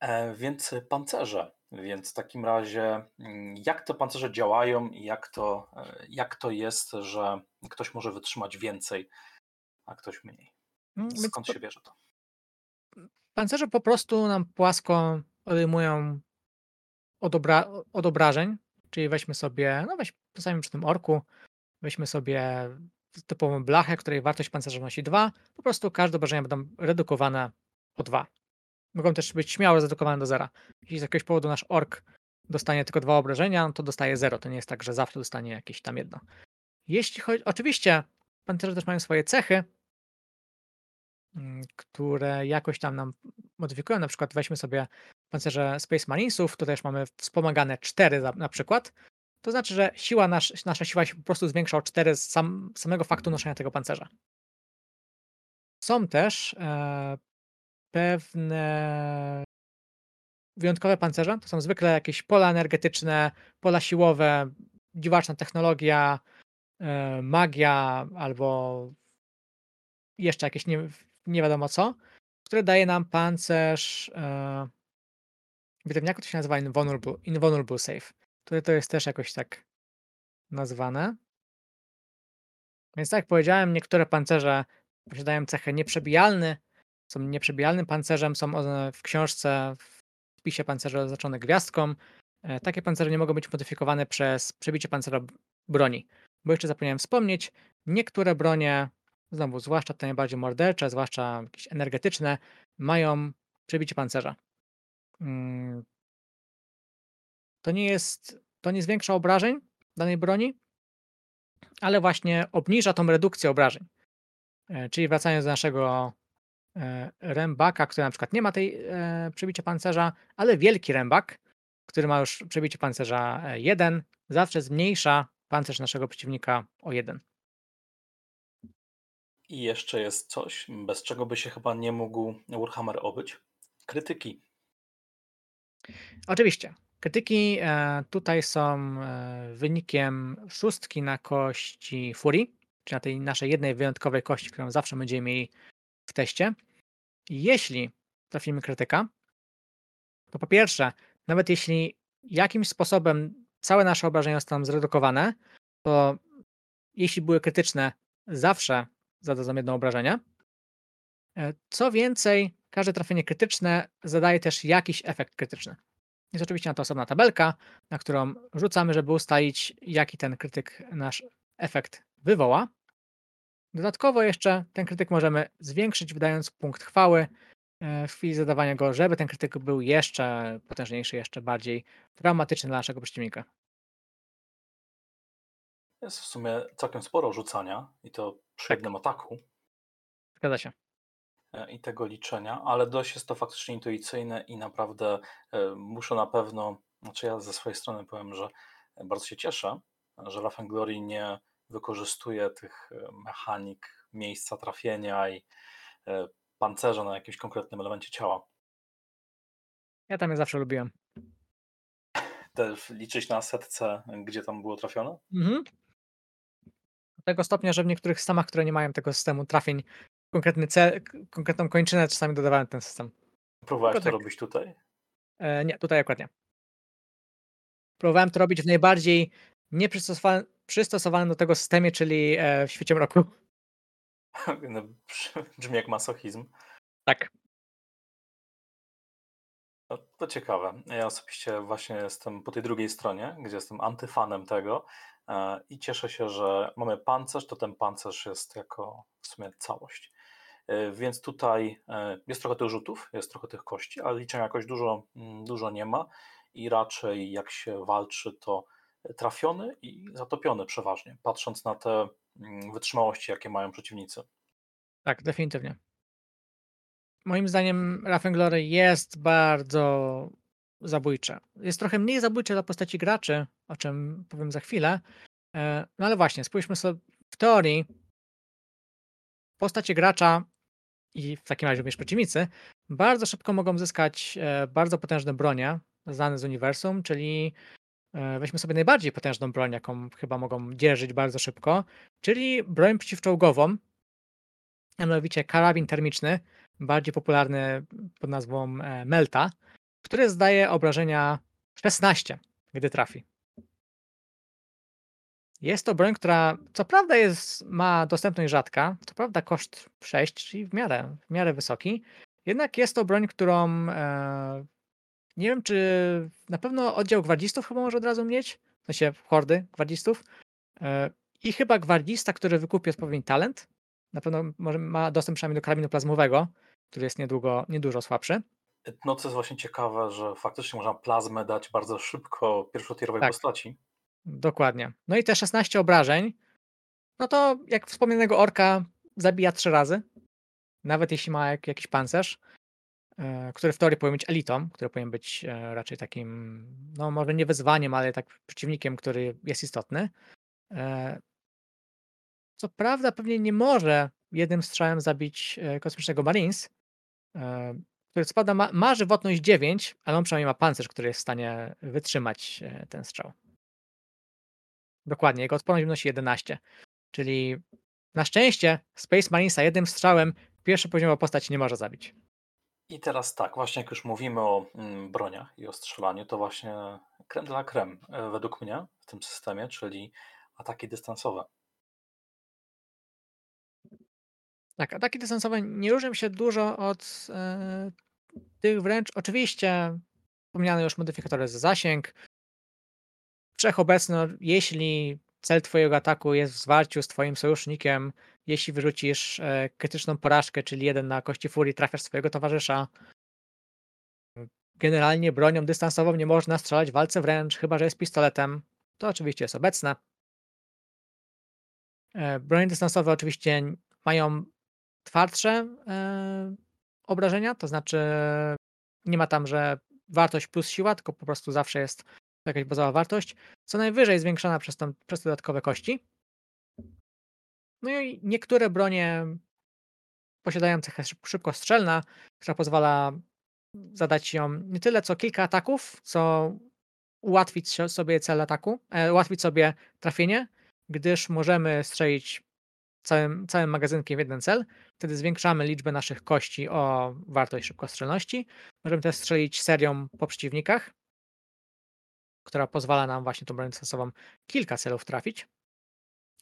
E, więc pancerze. Więc w takim razie, mm, jak te pancerze działają i jak to, e, jak to jest, że ktoś może wytrzymać więcej, a ktoś mniej? Mm, Skąd się bierze to? Pancerze po prostu nam płasko odejmują od, obra od obrażeń, czyli weźmy sobie, no weź przy tym orku, weźmy sobie typową blachę, której wartość pancerza nosi 2, po prostu każde obrażenia będą redukowane o 2. Mogą też być śmiało zredukowane do zera. Jeśli z jakiegoś powodu nasz ork dostanie tylko dwa obrażenia, to dostaje 0. To nie jest tak, że zawsze dostanie jakieś tam jedno. Jeśli chodzi, oczywiście pancerze też mają swoje cechy, mm, które jakoś tam nam modyfikują. Na przykład weźmy sobie pancerze Space Marinesów, to też mamy wspomagane 4 na przykład. To znaczy, że siła nasz, nasza siła się po prostu zwiększa o 4 z sam, samego faktu noszenia tego pancerza. Są też e, pewne wyjątkowe pancerze. To są zwykle jakieś pola energetyczne, pola siłowe, dziwaczna technologia, e, magia albo jeszcze jakieś nie, nie wiadomo co, które daje nam pancerz. E, Bitewniaku to się nazywa Invulnerable, invulnerable Safe. Tutaj to jest też jakoś tak nazwane. Więc tak jak powiedziałem, niektóre pancerze posiadają cechę nieprzebijalny, są nieprzebijalnym pancerzem, są w książce w spisie pancerza oznaczone gwiazdką. E, takie pancerze nie mogą być modyfikowane przez przebicie pancera broni. Bo jeszcze zapomniałem wspomnieć, niektóre bronie, znowu zwłaszcza te najbardziej mordercze, zwłaszcza jakieś energetyczne, mają przebicie pancerza. Mm. To nie jest, to nie zwiększa obrażeń danej broni, ale właśnie obniża tą redukcję obrażeń. E, czyli wracając do naszego e, rębaka, który na przykład nie ma tej e, przebicia pancerza, ale wielki rębak, który ma już przebicie pancerza 1, zawsze zmniejsza pancerz naszego przeciwnika o 1. I jeszcze jest coś, bez czego by się chyba nie mógł Warhammer obyć. Krytyki. Oczywiście. Krytyki e, tutaj są e, wynikiem szóstki na kości furii, czyli na tej naszej jednej wyjątkowej kości, którą zawsze będziemy mieli w teście. Jeśli trafimy krytyka, to po pierwsze, nawet jeśli jakimś sposobem całe nasze obrażenia zostaną zredukowane, to jeśli były krytyczne, zawsze zadadzą jedno obrażenie. E, co więcej, każde trafienie krytyczne zadaje też jakiś efekt krytyczny. Jest oczywiście na to osobna tabelka, na którą rzucamy, żeby ustalić, jaki ten krytyk nasz efekt wywoła. Dodatkowo jeszcze ten krytyk możemy zwiększyć, wydając punkt chwały e, w chwili zadawania go, żeby ten krytyk był jeszcze potężniejszy, jeszcze bardziej traumatyczny dla naszego przeciwnika. Jest w sumie całkiem sporo rzucania i to przy Tak. jednym ataku Zgadza się. e, i tego liczenia, ale dość jest to faktycznie intuicyjne i naprawdę e, muszę na pewno, znaczy ja ze swojej strony powiem, że bardzo się cieszę, że Rafen Glory nie wykorzystuje tych e, mechanik miejsca trafienia i pancerza na jakimś konkretnym elemencie ciała. Ja tam je zawsze lubiłem. Też liczyć na setce, gdzie tam było trafione? Mhm. Do tego stopnia, że w niektórych systemach, które nie mają tego systemu trafień, konkretny cel, konkretną kończynę czasami dodawałem ten system. Próbowałeś Tylko to tak. robić tutaj? E, nie, tutaj akurat nie. Próbowałem to robić w najbardziej nieprzystosowanym przystosowanym do tego systemie, czyli e, w świecie mroku. No, Brzmi jak masochizm. Tak. No, to ciekawe. Ja osobiście właśnie jestem po tej drugiej stronie, gdzie jestem antyfanem tego i cieszę się, że mamy pancerz, to ten pancerz jest jako w sumie całość. E, Więc tutaj e, jest trochę tych rzutów, jest trochę tych kości, ale liczenia jakoś dużo, mm, dużo nie ma i raczej jak się walczy, to trafiony i zatopiony przeważnie, patrząc na te mm, wytrzymałości, jakie mają przeciwnicy. Tak, definitywnie. Moim zdaniem Rafen Glory jest bardzo zabójcze. Jest trochę mniej zabójcze dla postaci graczy, o czym powiem za chwilę. E, No ale właśnie, spójrzmy sobie w teorii. Postacie gracza i w takim razie również przeciwnicy bardzo szybko mogą zyskać e, bardzo potężne bronie znane z uniwersum, czyli e, weźmy sobie najbardziej potężną broń, jaką chyba mogą dzierżyć bardzo szybko, czyli broń przeciwczołgową, a mianowicie karabin termiczny, bardziej popularny pod nazwą Melta, który zdaje obrażenia 16, gdy trafi. Jest to broń, która co prawda jest, ma dostępność rzadka, co prawda koszt 6, czyli w miarę, w miarę wysoki, jednak jest to broń, którą e, nie wiem, czy na pewno oddział gwardzistów chyba może od razu mieć, w sensie hordy gwardzistów e, i chyba gwardzista, który wykupi odpowiedni talent, na pewno może, ma dostęp przynajmniej do karabinu plazmowego, który jest niedługo, niedużo słabszy. No co jest właśnie ciekawe, że faktycznie można plazmę dać bardzo szybko pierwszotierowej Tak. postaci. Dokładnie. No i te 16 obrażeń, no to jak wspomnianego orka zabija trzy razy, nawet jeśli ma jak, jakiś pancerz, e, który w teorii powinien być elitą, który powinien być e, raczej takim, no może nie wyzwaniem, ale tak przeciwnikiem, który jest istotny. E, Co prawda pewnie nie może jednym strzałem zabić kosmicznego Marines, który co prawda ma, ma żywotność 9, ale on przynajmniej ma pancerz, który jest w stanie wytrzymać e, ten strzał. Dokładnie, jego odporność wynosi 11. Czyli na szczęście Space Marinesa jednym strzałem pierwszopoziomowa postać nie może zabić. I teraz tak, właśnie jak już mówimy o mm, broniach i o strzelaniu, to właśnie creme de la creme e, według mnie w tym systemie, czyli ataki dystansowe. Tak, ataki dystansowe nie różnią się dużo od e, tych wręcz. Oczywiście wspomniane już modyfikatory za zasięg. Wszechobecny, no, jeśli cel twojego ataku jest w zwarciu z twoim sojusznikiem, jeśli wyrzucisz e, krytyczną porażkę, czyli jeden na kości furii, trafiasz swojego towarzysza. Generalnie bronią dystansową nie można strzelać w walce wręcz, chyba że jest pistoletem. To oczywiście jest obecne. E, Bronie dystansowe oczywiście mają twardsze e, obrażenia, to znaczy nie ma tam, że wartość plus siła, tylko po prostu zawsze jest jakaś bazowa wartość, co najwyżej zwiększana przez, tą, przez te dodatkowe kości. No i niektóre bronie posiadają cechę szyb- szybkostrzelna, która pozwala zadać ją nie tyle co kilka ataków, co ułatwić sobie cel ataku, e, ułatwić sobie trafienie, gdyż możemy strzelić całym, całym magazynkiem w jeden cel. Wtedy zwiększamy liczbę naszych kości o wartość szybkostrzelności. Możemy też strzelić serią po przeciwnikach, która pozwala nam właśnie tą broń dystansową kilka celów trafić.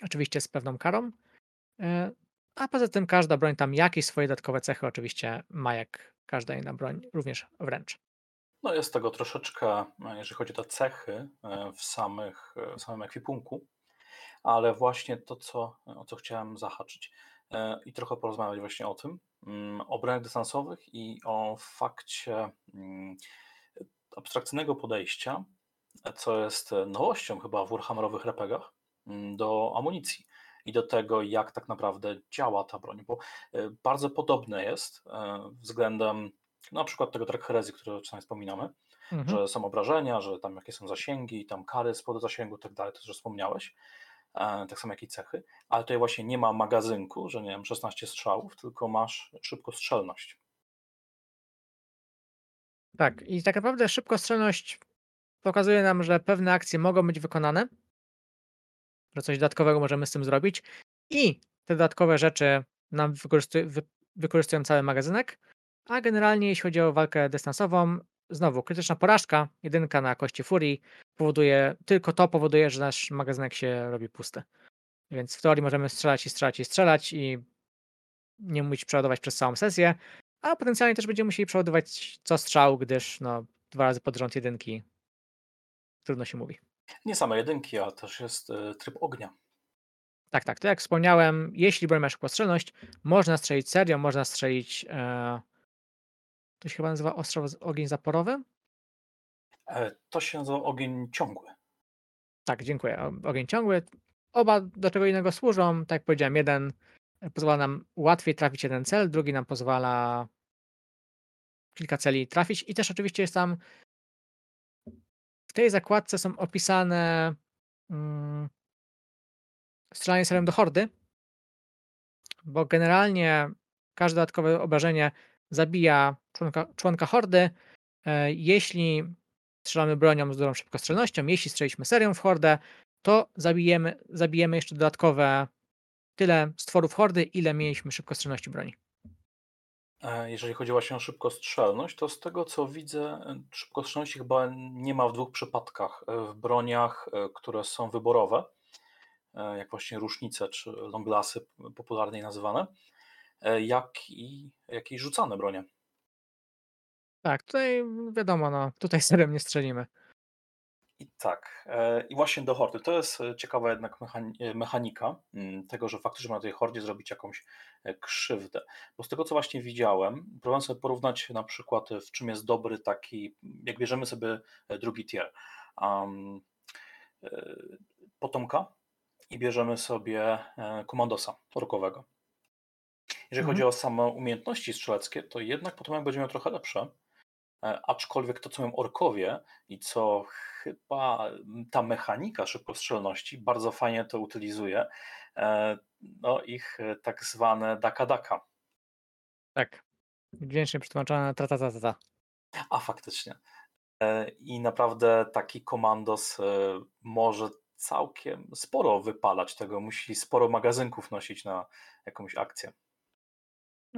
Oczywiście z pewną karą. E, A poza tym każda broń tam jakieś swoje dodatkowe cechy oczywiście ma jak każda inna broń, również wręcz. No jest tego troszeczkę, e, jeżeli chodzi o te cechy e, w, samych, w samym ekwipunku. Ale właśnie to, co, o co chciałem zahaczyć e, i trochę porozmawiać właśnie o tym, mm, o broniach dystansowych i o fakcie mm, abstrakcyjnego podejścia, co jest nowością chyba w Warhammerowych RPGach, mm, do amunicji i do tego, jak tak naprawdę działa ta broń, bo e, bardzo podobne jest e, względem na przykład tego track herezji, który czasami wspominamy, mhm. że są obrażenia, że tam jakie są zasięgi, tam kary spod zasięgu i tak dalej, to już wspomniałeś, tak samo jak i cechy, ale tutaj właśnie nie ma magazynku, że nie wiem, 16 strzałów, tylko masz szybkostrzelność. Tak, i tak naprawdę szybkostrzelność pokazuje nam, że pewne akcje mogą być wykonane, że coś dodatkowego możemy z tym zrobić i te dodatkowe rzeczy nam wykorzystują, wykorzystują cały magazynek, a generalnie jeśli chodzi o walkę dystansową, znowu krytyczna porażka, jedynka na kości furii powoduje, tylko to powoduje, że nasz magazynek się robi pusty. Więc w teorii możemy strzelać i strzelać i strzelać i nie musieć przeładować przez całą sesję, a potencjalnie też będziemy musieli przeładować co strzał, gdyż no, dwa razy pod rząd jedynki trudno się mówi. Nie same jedynki, a też jest y, tryb ognia. Tak, tak. To jak wspomniałem, jeśli broń ma szybkostrzelność, można strzelić serią, można strzelić. E, to się chyba nazywa ostrzał ogień zaporowy? E, to się nazywa ogień ciągły. Tak, dziękuję. Ogień ciągły. Oba do czego innego służą. Tak jak powiedziałem, jeden pozwala nam łatwiej trafić jeden cel, drugi nam pozwala kilka celi trafić i też oczywiście jest tam w tej zakładce są opisane mm, strzelanie celem do hordy, bo generalnie każde dodatkowe obrażenie zabija członka, członka hordy. E, jeśli strzelamy bronią z dużą szybkostrzelnością, jeśli strzeliśmy serią w hordę, to zabijemy, zabijemy jeszcze dodatkowe tyle stworów hordy, ile mieliśmy szybkostrzelności broni. E, jeżeli chodzi właśnie o szybkostrzelność, to z tego co widzę, e, szybkostrzelności chyba nie ma w dwóch przypadkach. W broniach, które są wyborowe, jak właśnie rusznice czy longlasy popularnie nazywane, jak i, jak i rzucane bronie. Tak, tutaj wiadomo, no, tutaj serem nie strzelimy. I tak, e, i właśnie do hordy. To jest e, ciekawa jednak e, mechanika mm, tego, że faktycznie na tej hordzie zrobić jakąś krzywdę. Bo z tego, co właśnie widziałem, próbowałem sobie porównać na przykład, w czym jest dobry taki, jak bierzemy sobie drugi tier, um, potomka i bierzemy sobie komandosa orkowego. Jeżeli mhm. chodzi o same umiejętności strzeleckie, to jednak potomek będzie miał trochę lepsze, E, aczkolwiek to, co mają orkowie i co chyba ta mechanika szybkostrzelności bardzo fajnie to utylizuje, e, no ich e, tak zwane daka-daka. Tak, dźwięcznie przetłumaczone tra-ta-ta-ta. A faktycznie. I naprawdę taki komandos może całkiem sporo wypalać tego, musi sporo magazynków nosić na jakąś akcję.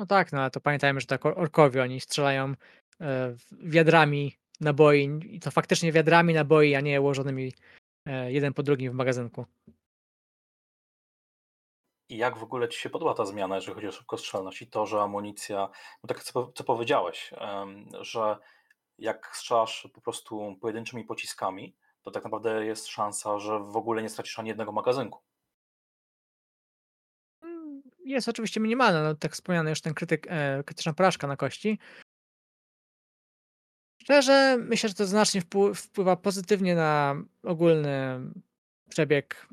No tak, no ale to pamiętajmy, że tak orkowie, oni strzelają E, wiadrami naboi i to faktycznie wiadrami naboi, a nie ułożonymi e, jeden po drugim w magazynku. I jak w ogóle Ci się podoba ta zmiana, jeżeli chodzi o szybkostrzelność i to, że amunicja, no tak co, co powiedziałeś, że jak strzelasz po prostu pojedynczymi pociskami, to tak naprawdę jest szansa, że w ogóle nie stracisz ani jednego magazynku. Jest oczywiście minimalna, no tak wspomniany już ten krytyk, e, krytyczna porażka na kości, Szczerze, myślę, że to znacznie wpływa pozytywnie na ogólny przebieg,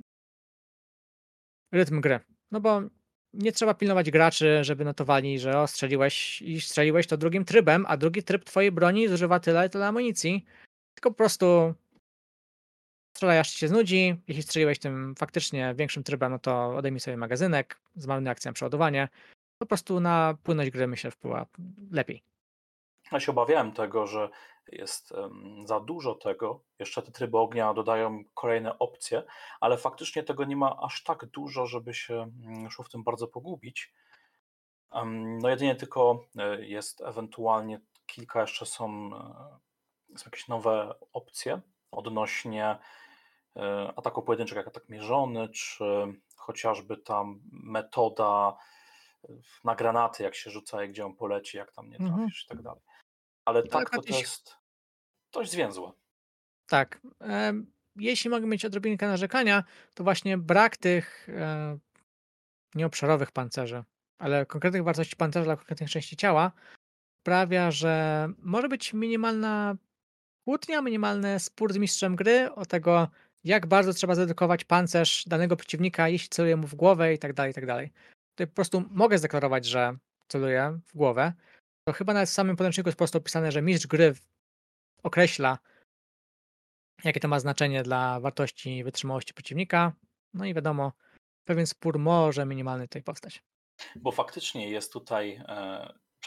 rytm gry. No bo nie trzeba pilnować graczy, żeby notowali, że o, strzeliłeś i strzeliłeś to drugim trybem, a drugi tryb twojej broni zużywa tyle i tyle amunicji. Tylko po prostu strzelaj aż się znudzi. Jeśli strzeliłeś tym faktycznie większym trybem, no to odejmij sobie magazynek, zmarnuj akcję na przeładowanie. Po prostu na płynność gry myślę wpływa lepiej. Ja się obawiałem tego, że jest za dużo tego. Jeszcze te tryby ognia dodają kolejne opcje, ale faktycznie tego nie ma aż tak dużo, żeby się mm, szło w tym bardzo pogubić. No jedynie tylko e, jest ewentualnie kilka jeszcze są, e, są jakieś nowe opcje odnośnie ataku pojedynczych, jak atak mierzony, czy chociażby tam metoda na granaty, jak się rzuca i gdzie on poleci, jak tam nie mhm. trafisz i tak dalej. Ale tak, to, to jest dość zwięzłe. Tak. jeśli mogę mieć odrobinkę narzekania, to właśnie brak tych e, nieobszarowych pancerzy, ale konkretnych wartości pancerza dla konkretnych części ciała sprawia, że może być minimalna kłótnia, minimalny spór z mistrzem gry o tego, jak bardzo trzeba zredukować pancerz danego przeciwnika, jeśli celuje mu w głowę i tak dalej, i tak dalej. Tutaj po prostu mogę zdeklarować, że celuję w głowę. To chyba nawet w samym podręczniku jest po prostu opisane, że mistrz gry określa, jakie to ma znaczenie dla wartości wytrzymałości przeciwnika. No i wiadomo, pewien spór może minimalny tutaj powstać. Bo faktycznie jest tutaj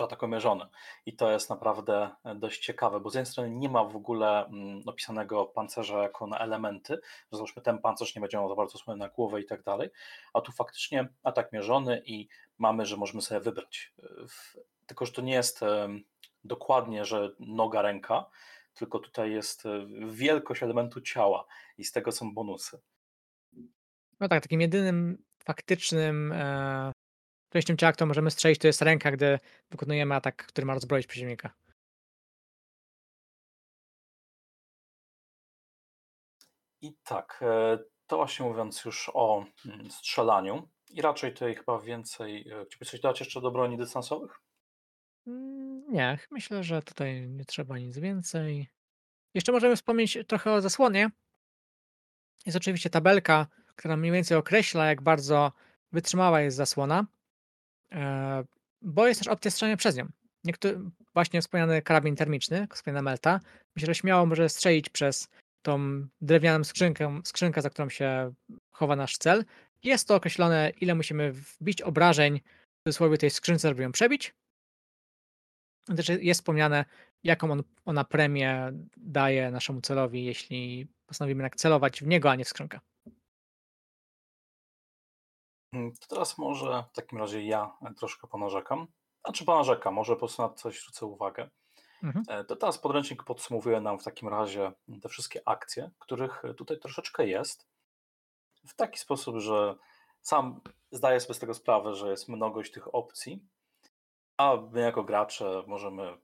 e, przeatak omierzony i to jest naprawdę e, dość ciekawe, bo z jednej strony nie ma w ogóle mm, opisanego pancerza jako na elementy, że załóżmy ten pancerz nie będzie miał za bardzo osłony na głowę i tak dalej, a tu faktycznie atak mierzony i mamy, że możemy sobie wybrać. E, tylko, że to nie jest dokładnie, że noga, ręka, tylko tutaj jest wielkość elementu ciała i z tego są bonusy. No tak, takim jedynym faktycznym e, częścią ciała, którą możemy strzelić, to jest ręka, gdy wykonujemy atak, który ma rozbroić przeciwnika. I tak, e, to właśnie mówiąc już o mm, strzelaniu i raczej tutaj chyba więcej, e, chciałbyś coś dodać jeszcze do broni dystansowych? Mm, nie, myślę, że tutaj nie trzeba nic więcej. Jeszcze możemy wspomnieć trochę o zasłonie. Jest oczywiście tabelka, która mniej więcej określa, jak bardzo wytrzymała jest zasłona, bo jest też opcja strzelania przez nią. Niektóry, właśnie wspomniany karabin termiczny, wspomniana melta, myślę, że śmiało może strzelić przez tą drewnianą skrzynkę, skrzynkę, za którą się chowa nasz cel. Jest to określone, ile musimy wbić obrażeń w cudzysłowie tej skrzynce, żeby ją przebić. Też jest wspomniane, jaką on, ona premię daje naszemu celowi, jeśli postanowimy celować w niego, a nie w skrzynkę. Mm, to teraz może w takim razie ja troszkę ponarzekam. Znaczy ponarzekam, może po prostu na coś zwrócę uwagę. Mhm. E, to teraz podręcznik podsumowuje nam w takim razie te wszystkie akcje, których tutaj troszeczkę jest. W taki sposób, że sam zdaję sobie z tego sprawę, że jest mnogość tych opcji, a my jako gracze możemy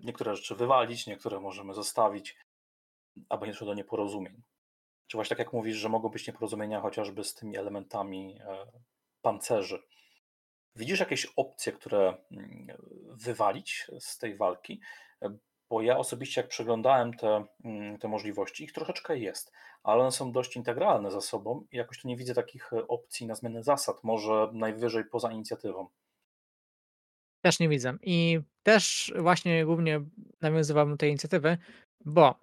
niektóre rzeczy wywalić, niektóre możemy zostawić, aby nie doszło do nieporozumień. Czy właśnie tak jak mówisz, że mogą być nieporozumienia chociażby z tymi elementami e, pancerzy. Widzisz jakieś opcje, które mm, wywalić z tej walki? E, bo ja osobiście, jak przeglądałem te, mm, te możliwości, ich troszeczkę jest, ale one są dość integralne ze sobą i jakoś tu nie widzę takich e, opcji na zmianę zasad, może najwyżej poza inicjatywą. Też nie widzę. I też właśnie głównie nawiązywałbym do tej inicjatywy, bo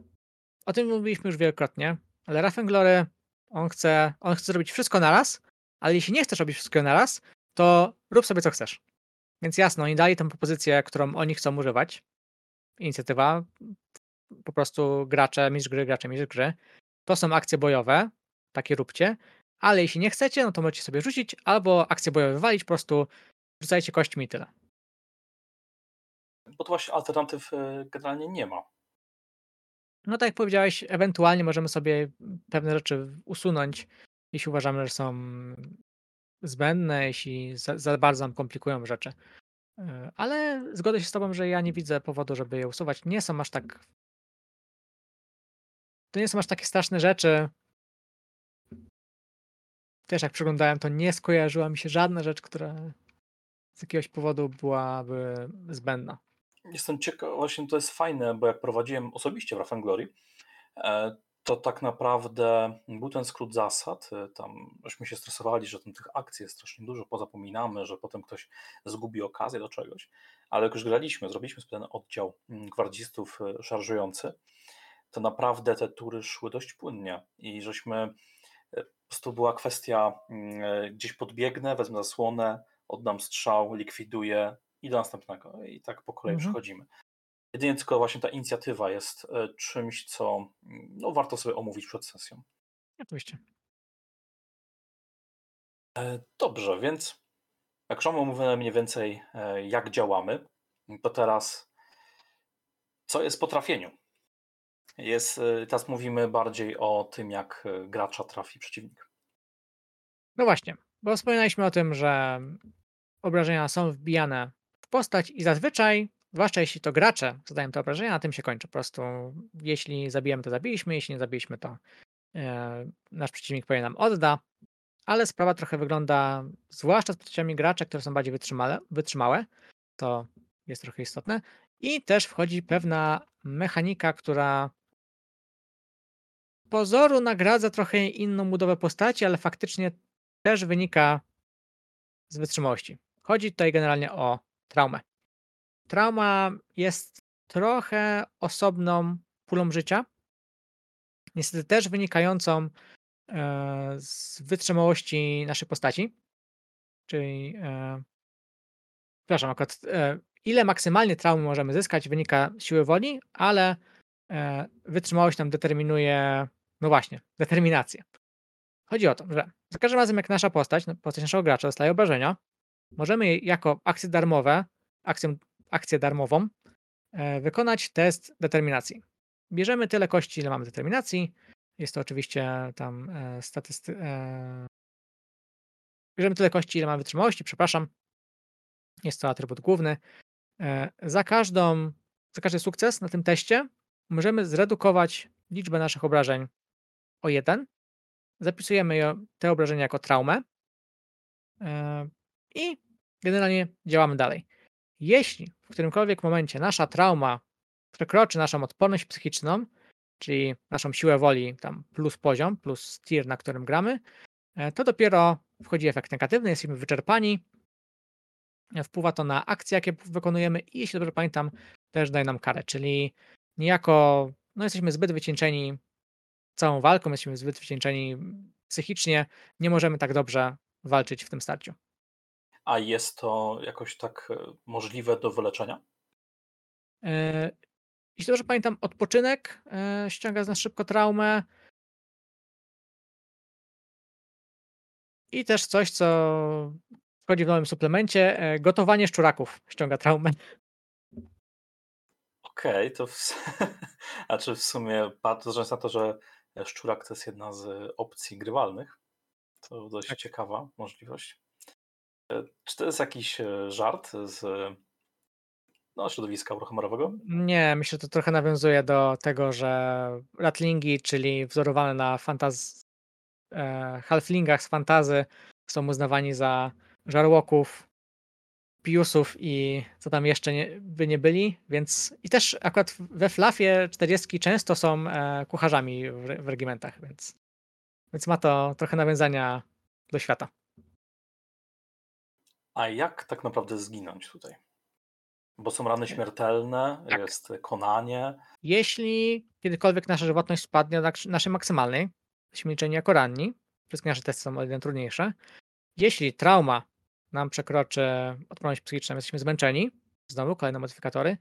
o tym mówiliśmy już wielokrotnie, ale Raffenglory, on chce, on chce zrobić wszystko naraz, ale jeśli nie chcesz robić wszystkiego naraz, to rób sobie co chcesz. Więc jasno, oni dali tę propozycję, którą oni chcą używać. Inicjatywa, po prostu gracze, mistrz gry, gracze, mistrz gry. To są akcje bojowe, takie róbcie, ale jeśli nie chcecie, no to możecie sobie rzucić albo akcje bojowe wywalić, po prostu rzucajcie kośćmi i tyle. Bo to właśnie alternatyw e, generalnie nie ma. No tak jak powiedziałeś, ewentualnie możemy sobie pewne rzeczy usunąć, jeśli uważamy, że są zbędne, jeśli za, za bardzo nam komplikują rzeczy. E, ale zgodzę się z tobą, że ja nie widzę powodu, żeby je usuwać. Nie są aż tak. To nie są aż takie straszne rzeczy. Też jak przeglądałem, to nie skojarzyła mi się żadna rzecz, która z jakiegoś powodu byłaby zbędna. Jestem ciekaw, właśnie to jest fajne, bo jak prowadziłem osobiście w Glory, e, to tak naprawdę był ten skrót zasad. E, tam żeśmy się stresowali, że tam tych akcji jest strasznie dużo, pozapominamy, że potem ktoś zgubi okazję do czegoś. Ale jak już graliśmy, zrobiliśmy ten oddział mm, gwardzistów e, szarżujący, to naprawdę te tury szły dość płynnie i żeśmy po prostu była kwestia mm, gdzieś podbiegnę, wezmę zasłonę, oddam strzał, likwiduję, i do następnego. I tak po kolei mhm. przechodzimy. Jedynie tylko właśnie ta inicjatywa jest e, czymś, co mm, no, warto sobie omówić przed sesją. Oczywiście. E, dobrze, więc jak już omówione mniej więcej, e, jak działamy, to teraz co jest po trafieniu? Jest, teraz mówimy bardziej o tym, jak gracza trafi przeciwnik. No właśnie, bo wspominaliśmy o tym, że obrażenia są wbijane postać i zazwyczaj, zwłaszcza jeśli to gracze zadają te obrażenia, na tym się kończy. Po prostu jeśli zabijemy, to zabiliśmy, jeśli nie zabiliśmy, to e, nasz przeciwnik pewnie nam odda, ale sprawa trochę wygląda, zwłaszcza z postaciami graczy, które są bardziej wytrzymale, wytrzymałe, to jest trochę istotne. I też wchodzi pewna mechanika, która pozoru nagradza trochę inną budowę postaci, ale faktycznie też wynika z wytrzymałości. Chodzi tutaj generalnie o traumę. Trauma jest trochę osobną pulą życia, niestety też wynikającą e, z wytrzymałości naszej postaci. Czyli, e, przepraszam, akurat e, ile maksymalnie traumy możemy zyskać wynika z siły woli, ale wytrzymałość nam determinuje, no właśnie, determinację. Chodzi o to, że za każdym razem jak nasza postać, no, postać naszego gracza dostaje obrażenia, możemy jako akcje darmowe, akcję, akcję darmową e, wykonać test determinacji. Bierzemy tyle kości, ile mamy determinacji. Jest to oczywiście tam e, statysty... E, bierzemy tyle kości, ile mamy wytrzymałości, przepraszam. Jest to atrybut główny. Za każdą, za każdy sukces na tym teście możemy zredukować liczbę naszych obrażeń o jeden. Zapisujemy te obrażenia jako traumę i generalnie działamy dalej. Jeśli w którymkolwiek momencie nasza trauma przekroczy naszą odporność psychiczną, czyli naszą siłę woli, tam plus poziom, plus tier, na którym gramy, e, to dopiero wchodzi efekt negatywny, jesteśmy wyczerpani, wpływa to na akcje, jakie wykonujemy i jeśli dobrze pamiętam, też daje nam karę, czyli niejako no jesteśmy zbyt wycieńczeni całą walką, jesteśmy zbyt wycieńczeni psychicznie, nie możemy tak dobrze walczyć w tym starciu. A jest to jakoś tak e, możliwe do wyleczenia? E, jeśli dobrze pamiętam, odpoczynek e, ściąga z nas szybko traumę. I też coś, co wchodzi w nowym suplemencie, gotowanie szczuraków ściąga traumę. Okej, to w... a czy w sumie patrząc na to, że szczurak to jest jedna z opcji grywalnych, to dość tak. ciekawa możliwość. E, czy to jest jakiś e, żart z no, środowiska uruchomorowego? Nie, myślę, że to trochę nawiązuje do tego, że ratlingi, czyli wzorowane na fantaz... E, halflingach z fantazy, są uznawani za żarłoków, piusów i co tam jeszcze nie, by nie byli, więc i też akurat we Flafie 40 często są kucharzami w, w regimentach, więc, więc ma to trochę nawiązania do świata. A jak tak naprawdę zginąć tutaj? Bo są rany śmiertelne, tak. jest konanie. Jeśli kiedykolwiek nasza żywotność spadnie do naszej maksymalnej, jesteśmy liczeni jako ranni, wszystkie nasze testy są o jeden trudniejsze. Jeśli trauma nam przekroczy odporność psychiczną, jesteśmy zmęczeni, znowu kolejne modyfikatory.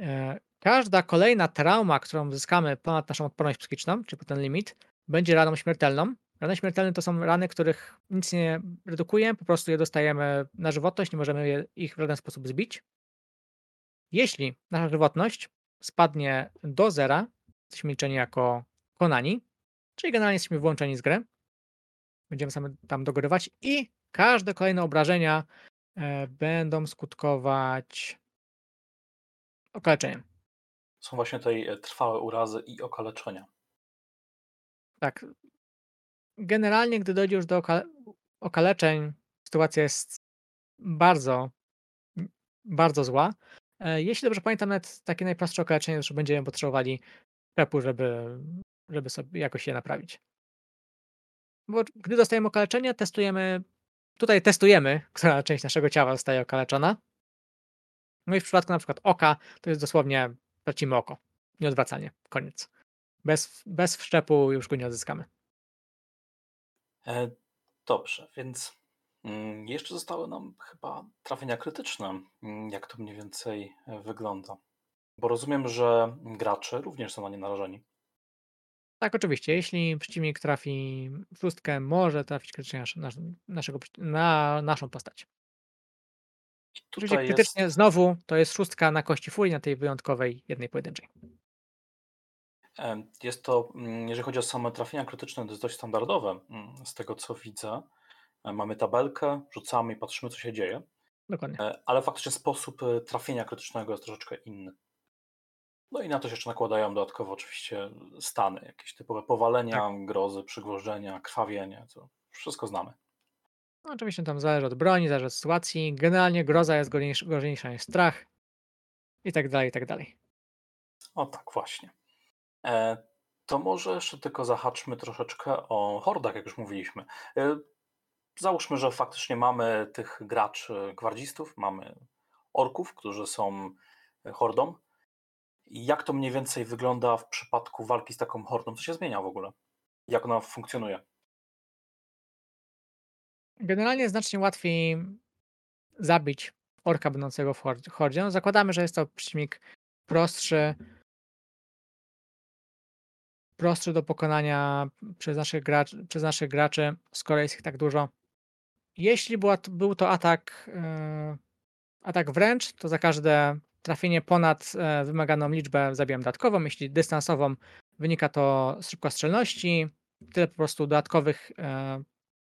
E, każda kolejna trauma, którą uzyskamy ponad naszą odporność psychiczną, czyli ten limit, będzie raną śmiertelną, Rany śmiertelne to są rany, których nic nie redukuje, po prostu je dostajemy na żywotność, nie możemy je, ich w żaden sposób zbić. Jeśli nasza żywotność spadnie do zera, jesteśmy liczeni jako konani, czyli generalnie jesteśmy włączeni z gry. Będziemy same tam dogorywać i każde kolejne obrażenia e, będą skutkować okaleczeniem. Są właśnie tutaj e, trwałe urazy i okaleczenia. Tak, generalnie, gdy dojdzie już do okaleczeń, sytuacja jest bardzo, bardzo zła. E, jeśli dobrze pamiętam, nawet takie najprostsze okaleczenie już będziemy potrzebowali pepu, żeby, żeby sobie jakoś je naprawić. Bo gdy dostajemy okaleczenie, testujemy, tutaj testujemy, która część naszego ciała zostaje okaleczona. No i w przypadku na przykład oka, to jest dosłownie tracimy oko. Nieodwracanie. Koniec. Bez, bez wszczepu już go nie odzyskamy. E, dobrze, więc mm, jeszcze zostały nam chyba trafienia krytyczne. Mm, jak to mniej więcej e, wygląda? Bo rozumiem, że gracze również są na nie narażeni. Tak, oczywiście. Jeśli przeciwnik trafi w szóstkę, może trafić krytycznie na, naszego, na naszą postać. Oczywiście krytycznie jest... znowu to jest szóstka na kości furii, na tej wyjątkowej, jednej pojedynczej. Jest to, mm, jeżeli chodzi o same trafienia krytyczne, to jest dość standardowe mm, z tego, co widzę. E, mamy tabelkę, rzucamy i patrzymy, co się dzieje. Dokładnie. E, ale faktycznie sposób e, trafienia krytycznego jest troszeczkę inny. No i na to się jeszcze nakładają dodatkowo oczywiście stany, jakieś typowe powalenia, Tak. grozy, przygwożdżenia, krwawienie, to wszystko znamy. No, oczywiście tam zależy od broni, zależy od sytuacji. Generalnie groza jest gorzejsza, gorzejsza niż strach i tak dalej, i tak dalej. O tak, właśnie. E, to może jeszcze tylko zahaczmy troszeczkę o hordach, jak już mówiliśmy. E, załóżmy, że faktycznie mamy tych graczy gwardzistów, mamy orków, którzy są hordą. Jak to mniej więcej wygląda w przypadku walki z taką hordą? Co się zmienia w ogóle? Jak ona funkcjonuje? Generalnie znacznie łatwiej zabić orka będącego w hor- hordzie. No, zakładamy, że jest to przeciwnik prostszy, prostszy do pokonania przez naszych, gracz, przez naszych graczy, skoro jest ich tak dużo. Jeśli była, był to atak, e, atak wręcz, to za każde trafienie ponad e, wymaganą liczbę zabijam dodatkową. Jeśli dystansową, wynika to z szybkostrzelności. Tyle po prostu dodatkowych e,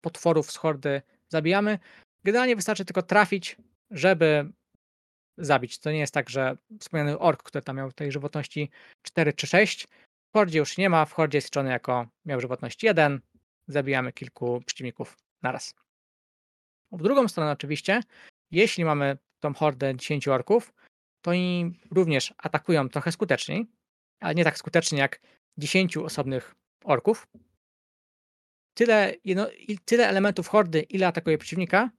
potworów z hordy zabijamy. Generalnie wystarczy tylko trafić, żeby zabić. To nie jest tak, że wspomniany ork, który tam miał tej żywotności 4 czy 6, w hordzie już nie ma, w hordzie jest liczony jako miał żywotność 1, zabijamy kilku przeciwników naraz. W drugą stronę oczywiście, jeśli mamy tą hordę 10 orków, to oni również atakują trochę skuteczniej, ale nie tak skutecznie jak 10 osobnych orków. Tyle, jedno, tyle elementów hordy, ile atakuje przeciwnika,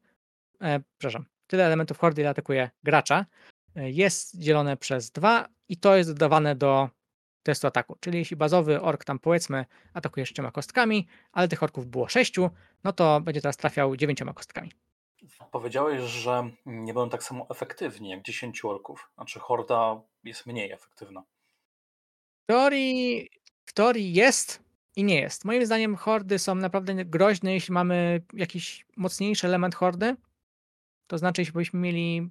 e, przepraszam, tyle elementów hordy, ile atakuje gracza, e, jest dzielone przez 2 i to jest dodawane do testu ataku. Czyli jeśli bazowy ork tam powiedzmy atakuje 6 kostkami, ale tych orków było 6, no to będzie teraz trafiał 9 kostkami. Powiedziałeś, że nie będą tak samo efektywni jak 10 orków. Znaczy horda jest mniej efektywna. W teorii, w teorii jest i nie jest. Moim zdaniem hordy są naprawdę groźne, jeśli mamy jakiś mocniejszy element hordy. To znaczy, jeśli byśmy mieli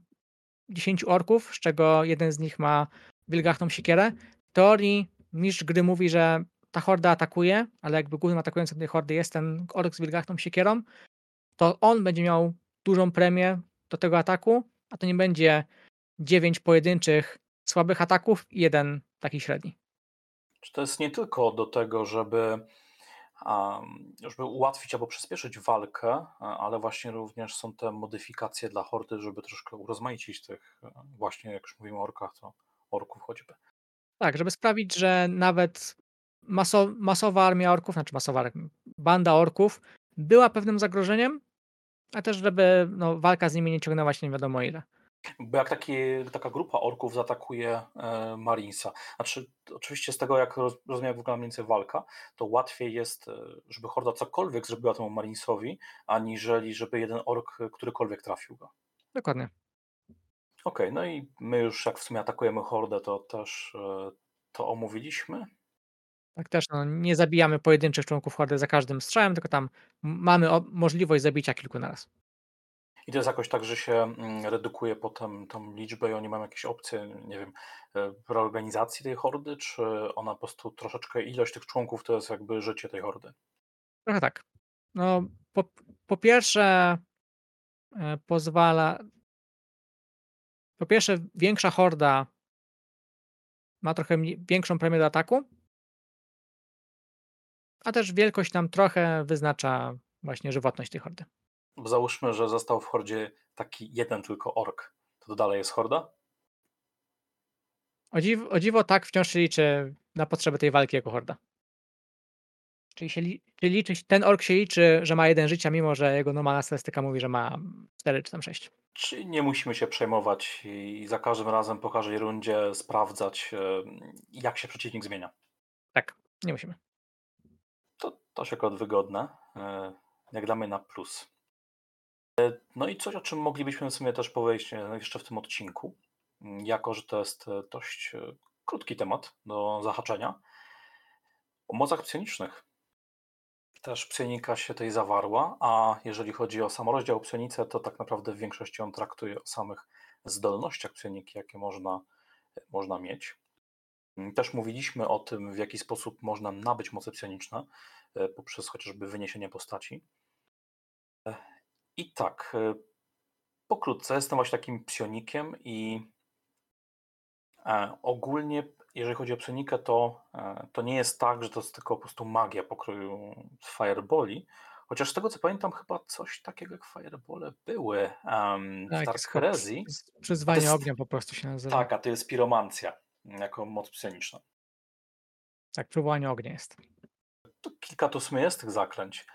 10 orków, z czego jeden z nich ma wilgachną siekierę, teorii mistrz gry mówi, że ta horda atakuje, ale jakby głównym atakującym tej hordy jest ten ork z wilgachną siekierą, to on będzie miał dużą premię do tego ataku, a to nie będzie 9 pojedynczych słabych ataków i jeden taki średni. Czy to jest nie tylko do tego, żeby, żeby ułatwić albo przyspieszyć walkę, ale właśnie również są te modyfikacje dla hordy, żeby troszkę urozmaicić tych, właśnie jak już mówimy o orkach, to orków choćby. Tak, żeby sprawić, że nawet maso, masowa armia orków, znaczy masowa banda orków była pewnym zagrożeniem, a też żeby no, walka z nimi nie ciągnęła się nie wiadomo ile. Bo jak taki, taka grupa orków zaatakuje e, Marinesa, znaczy oczywiście z tego jak roz, rozumiem wygląda mniej więcej walka, to łatwiej jest, e, żeby Horda cokolwiek zrobiła temu Marinesowi, aniżeli żeby jeden ork którykolwiek trafił go. Dokładnie. Okej, no i my już jak w sumie atakujemy Hordę, to też e, to omówiliśmy. Tak też no, nie zabijamy pojedynczych członków hordy za każdym strzałem, tylko tam mamy o- możliwość zabicia kilku naraz. I to jest jakoś tak, że się mm, redukuje potem tą liczbę i oni mają jakieś opcje, nie wiem, e, reorganizacji tej hordy, czy ona po prostu troszeczkę ilość tych członków to jest jakby życie tej hordy? Trochę tak. No, po, po pierwsze e, pozwala po pierwsze większa horda ma trochę większą premię do ataku, a też wielkość nam trochę wyznacza właśnie żywotność tej hordy. Bo załóżmy, że został w hordzie taki jeden tylko ork, to, to dalej jest horda? O dziwo, o dziwo tak wciąż się liczy na potrzeby tej walki jako horda. Czyli, się, li- czyli liczy, ten ork się liczy, że ma jeden życia, mimo że jego normalna statystyka mówi, że ma 4 czy tam 6. Czy nie musimy się przejmować i za każdym razem po każdej rundzie sprawdzać, e, jak się przeciwnik zmienia? Tak, nie musimy. To, to się akurat wygodne, e, jak mnie na plus. E, No i coś, o czym moglibyśmy w sumie też powiedzieć jeszcze w tym odcinku, jako że to jest dość krótki temat do zahaczenia, o mocach psionicznych. Też psionika się tej zawarła, a jeżeli chodzi o samorozdział psionice, to tak naprawdę w większości on traktuje o samych zdolnościach psioniki, jakie można, można mieć. Też mówiliśmy o tym, w jaki sposób można nabyć moce psioniczne e, poprzez chociażby wyniesienie postaci. E, I tak, e, pokrótce jestem właśnie takim psionikiem i ogólnie, jeżeli chodzi o psionikę, to, e, to nie jest tak, że to jest tylko po prostu magia pokroju fireboli, chociaż z tego co pamiętam, chyba coś takiego jak firebole były um, w Tak, Dark Herezji. przy- To przyzwanie jest, ognia po prostu się nazywa. tak, a to jest piromancja jako moc psioniczna. Tak, przywołanie ognia jest. To kilka tu w sumie jest tych zaklęć.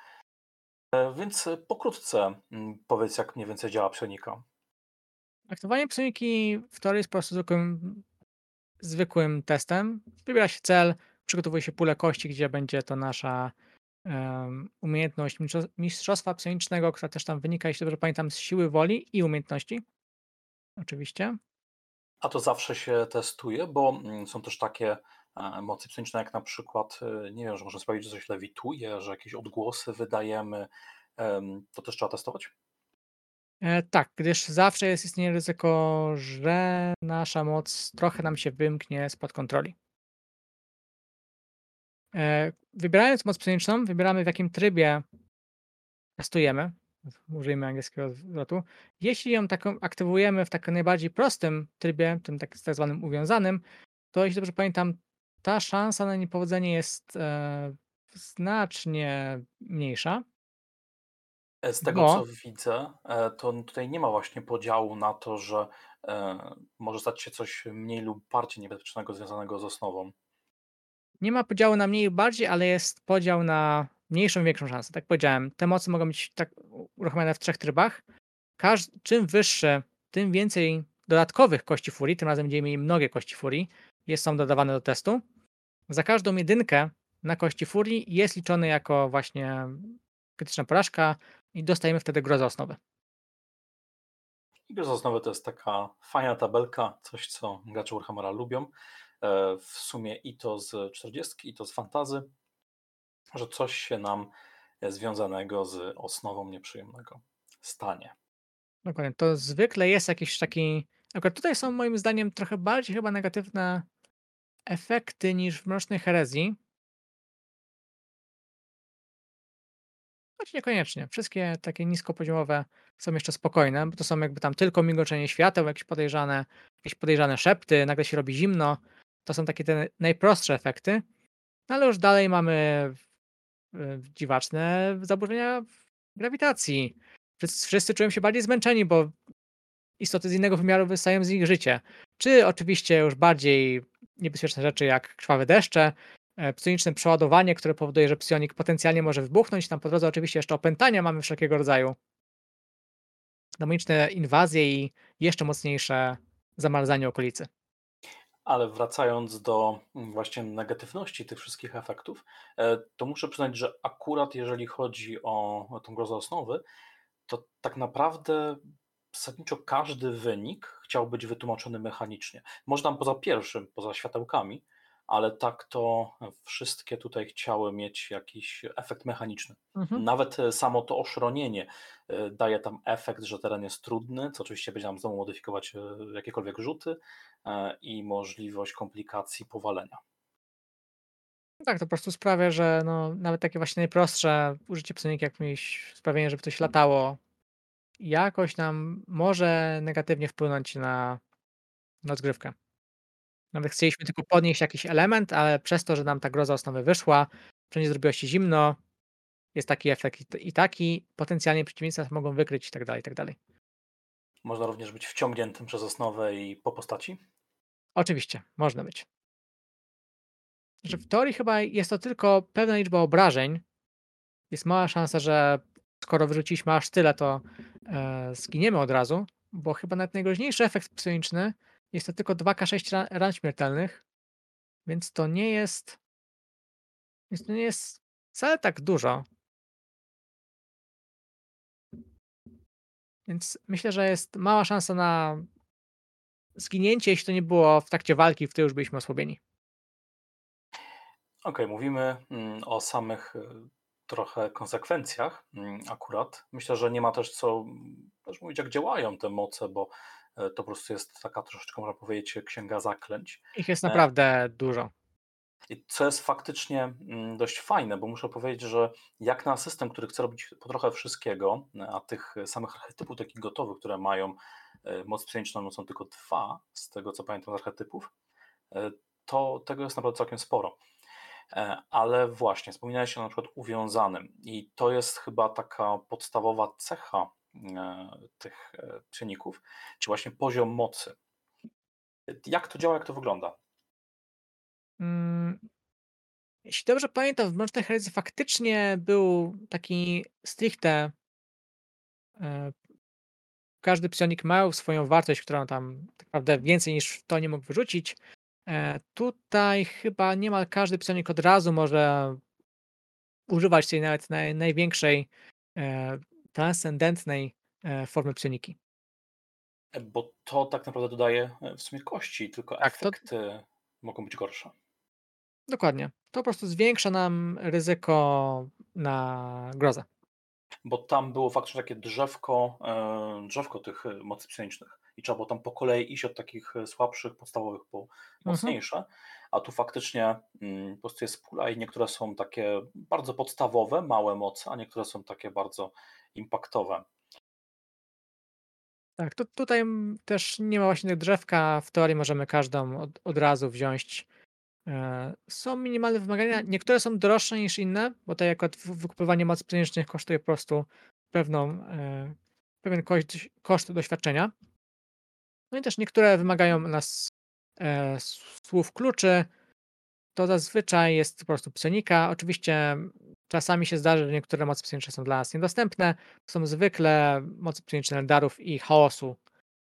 E, Więc e, pokrótce mm, powiedz, jak mniej więcej działa psionika. Aktywowanie psioniki w teorii jest po prostu zwykłym, zwykłym testem. Wybiera się cel, przygotowuje się pulę kości, gdzie będzie to nasza umiejętność mistrzo- mistrzostwa psionicznego, która też tam wynika, jeśli dobrze pamiętam, z siły woli i umiejętności. Oczywiście. A to zawsze się testuje, bo mm, są też takie e, mocy psioniczne, jak na przykład, e, nie wiem, że można sprawić, że coś lewituje, że jakieś odgłosy wydajemy. Em, To też trzeba testować? E, tak, gdyż zawsze jest istnieje ryzyko, że nasza moc trochę nam się wymknie spod kontroli. E, wybierając moc psioniczną, wybieramy w jakim trybie testujemy, użyjmy angielskiego zwrotu. Jeśli ją taką aktywujemy w takim najbardziej prostym trybie, tym tak, tak zwanym uwiązanym, to jeśli dobrze pamiętam, ta szansa na niepowodzenie jest e, znacznie mniejsza, Z tego bo co widzę, e, to tutaj nie ma właśnie podziału na to, że e, może stać się coś mniej lub bardziej niebezpiecznego związanego z osnową. nie ma podziału na mniej lub bardziej, ale jest podział na mniejszą i większą szansę. Tak powiedziałem, te moce mogą być tak uruchomione w trzech trybach. Każ czym wyższe, tym więcej dodatkowych kości furii, tym razem będziemy mieli mnogie kości furii, jest, są dodawane do testu. Za każdą jedynkę na kości furii jest liczony jako właśnie krytyczna porażka i dostajemy wtedy grozę osnowy. I Gry z osnowy to jest taka fajna tabelka, coś co gracze Warhammera lubią. E, W sumie i to z 40, i to z fantazy, że coś się nam związanego z osnową nieprzyjemnego stanie. Dokładnie. To zwykle jest jakiś taki. Akurat tutaj są moim zdaniem trochę bardziej chyba negatywne efekty niż w Mrocznej Herezji. Choć niekoniecznie. Wszystkie takie niskopoziomowe są jeszcze spokojne, bo to są jakby tam tylko migoczenie świateł, jakieś podejrzane, jakieś podejrzane szepty, nagle się robi zimno. To są takie te najprostsze efekty. No ale już dalej mamy w- dziwaczne zaburzenia grawitacji. Wszyscy, wszyscy czują się bardziej zmęczeni, bo istoty z innego wymiaru wystają z ich życie. Czy oczywiście już bardziej niebezpieczne rzeczy jak krwawe deszcze, e, psioniczne przeładowanie, które powoduje, że psionik potencjalnie może wybuchnąć. Tam po drodze oczywiście jeszcze opętania mamy wszelkiego rodzaju. Demoniczne inwazje i jeszcze mocniejsze zamarzanie okolicy. Ale wracając do mm, właśnie negatywności tych wszystkich efektów, e, to muszę przyznać, że akurat jeżeli chodzi o, o tą grozę osnowy, to tak naprawdę zasadniczo każdy wynik chciał być wytłumaczony mechanicznie. Może tam poza pierwszym, poza światełkami, ale tak to wszystkie tutaj chciały mieć jakiś efekt mechaniczny. Mhm. Nawet e, samo to oszronienie e, daje tam efekt, że teren jest trudny, co oczywiście będzie nam znowu modyfikować e, jakiekolwiek rzuty i możliwość komplikacji powalenia. Tak, to po prostu sprawia, że no, nawet takie właśnie najprostsze użycie psonika, jak mieć sprawienie, żeby coś latało, jakoś nam może negatywnie wpłynąć na, na rozgrywkę. Nawet chcieliśmy tylko podnieść jakiś element, ale przez to, że nam ta groza osnowy wyszła, wszędzie zrobiło się zimno, jest taki efekt i taki, potencjalnie przeciwnicy nas mogą wykryć i tak dalej, i tak dalej. Można również być wciągniętym przez osnowę i po postaci. Oczywiście, można być. Że w teorii chyba jest to tylko pewna liczba obrażeń. Jest mała szansa, że skoro wyrzuciliśmy aż tyle, to e, zginiemy od razu, bo chyba nawet najgroźniejszy efekt psioniczny jest to tylko 2k6 ran, śmiertelnych, więc to nie jest. Więc to nie jest wcale tak dużo. Więc myślę, że jest mała szansa na zginięcie, jeśli to nie było w trakcie walki, w której już byliśmy osłabieni. Okej, mówimy mm, o samych y, trochę konsekwencjach mm, akurat. Myślę, że nie ma też co mm, też mówić, jak działają te moce, bo to po prostu jest taka troszeczkę, można powiedzieć, księga zaklęć. Ich jest E, naprawdę dużo. I co jest faktycznie mm, dość fajne, bo muszę powiedzieć, że jak na system, który chce robić po trochę wszystkiego, a tych samych archetypów takich gotowych, które mają e, moc psioniczną no są tylko dwa, z tego co pamiętam z archetypów, e, to tego jest naprawdę całkiem sporo. Ale właśnie, wspominałeś o na przykład uwiązanym i to jest chyba taka podstawowa cecha tych psioników, czy właśnie poziom mocy. Jak to działa, jak to wygląda? Mm, jeśli dobrze pamiętam, w Mrocznej Herezji faktycznie był taki stricte e, każdy psionik miał swoją wartość, którą tam tak naprawdę więcej niż to nie mógł wyrzucić. E, tutaj chyba niemal każdy psionik od razu może używać tej nawet naj, największej e, transcendentnej formy psioniki. Bo to tak naprawdę dodaje w sumie kości, tylko tak, efekty to... mogą być gorsze. Dokładnie. To po prostu zwiększa nam ryzyko na grozę. Bo tam było faktycznie takie drzewko, e, drzewko tych e, mocy psionicznych i trzeba było tam po kolei iść od takich e, słabszych, podstawowych po mhm. mocniejsze, mhm. a tu faktycznie mm, po prostu jest pula i niektóre są takie bardzo podstawowe, małe moce, a niektóre są takie bardzo impaktowe. Tak, to tutaj też nie ma właśnie drzewka. W teorii możemy każdą od, od razu wziąć E, są minimalne wymagania. Niektóre są droższe niż inne, bo tak jak wykupywanie mocy pieniężnych kosztuje po prostu pewną, e, pewien koszt, koszt doświadczenia. No i też niektóre wymagają nas e, słów kluczy. To zazwyczaj jest po prostu psionika. Oczywiście czasami się zdarzy, że niektóre mocy psioniczne są dla nas niedostępne. Są zwykle mocy psioniczne darów i chaosu,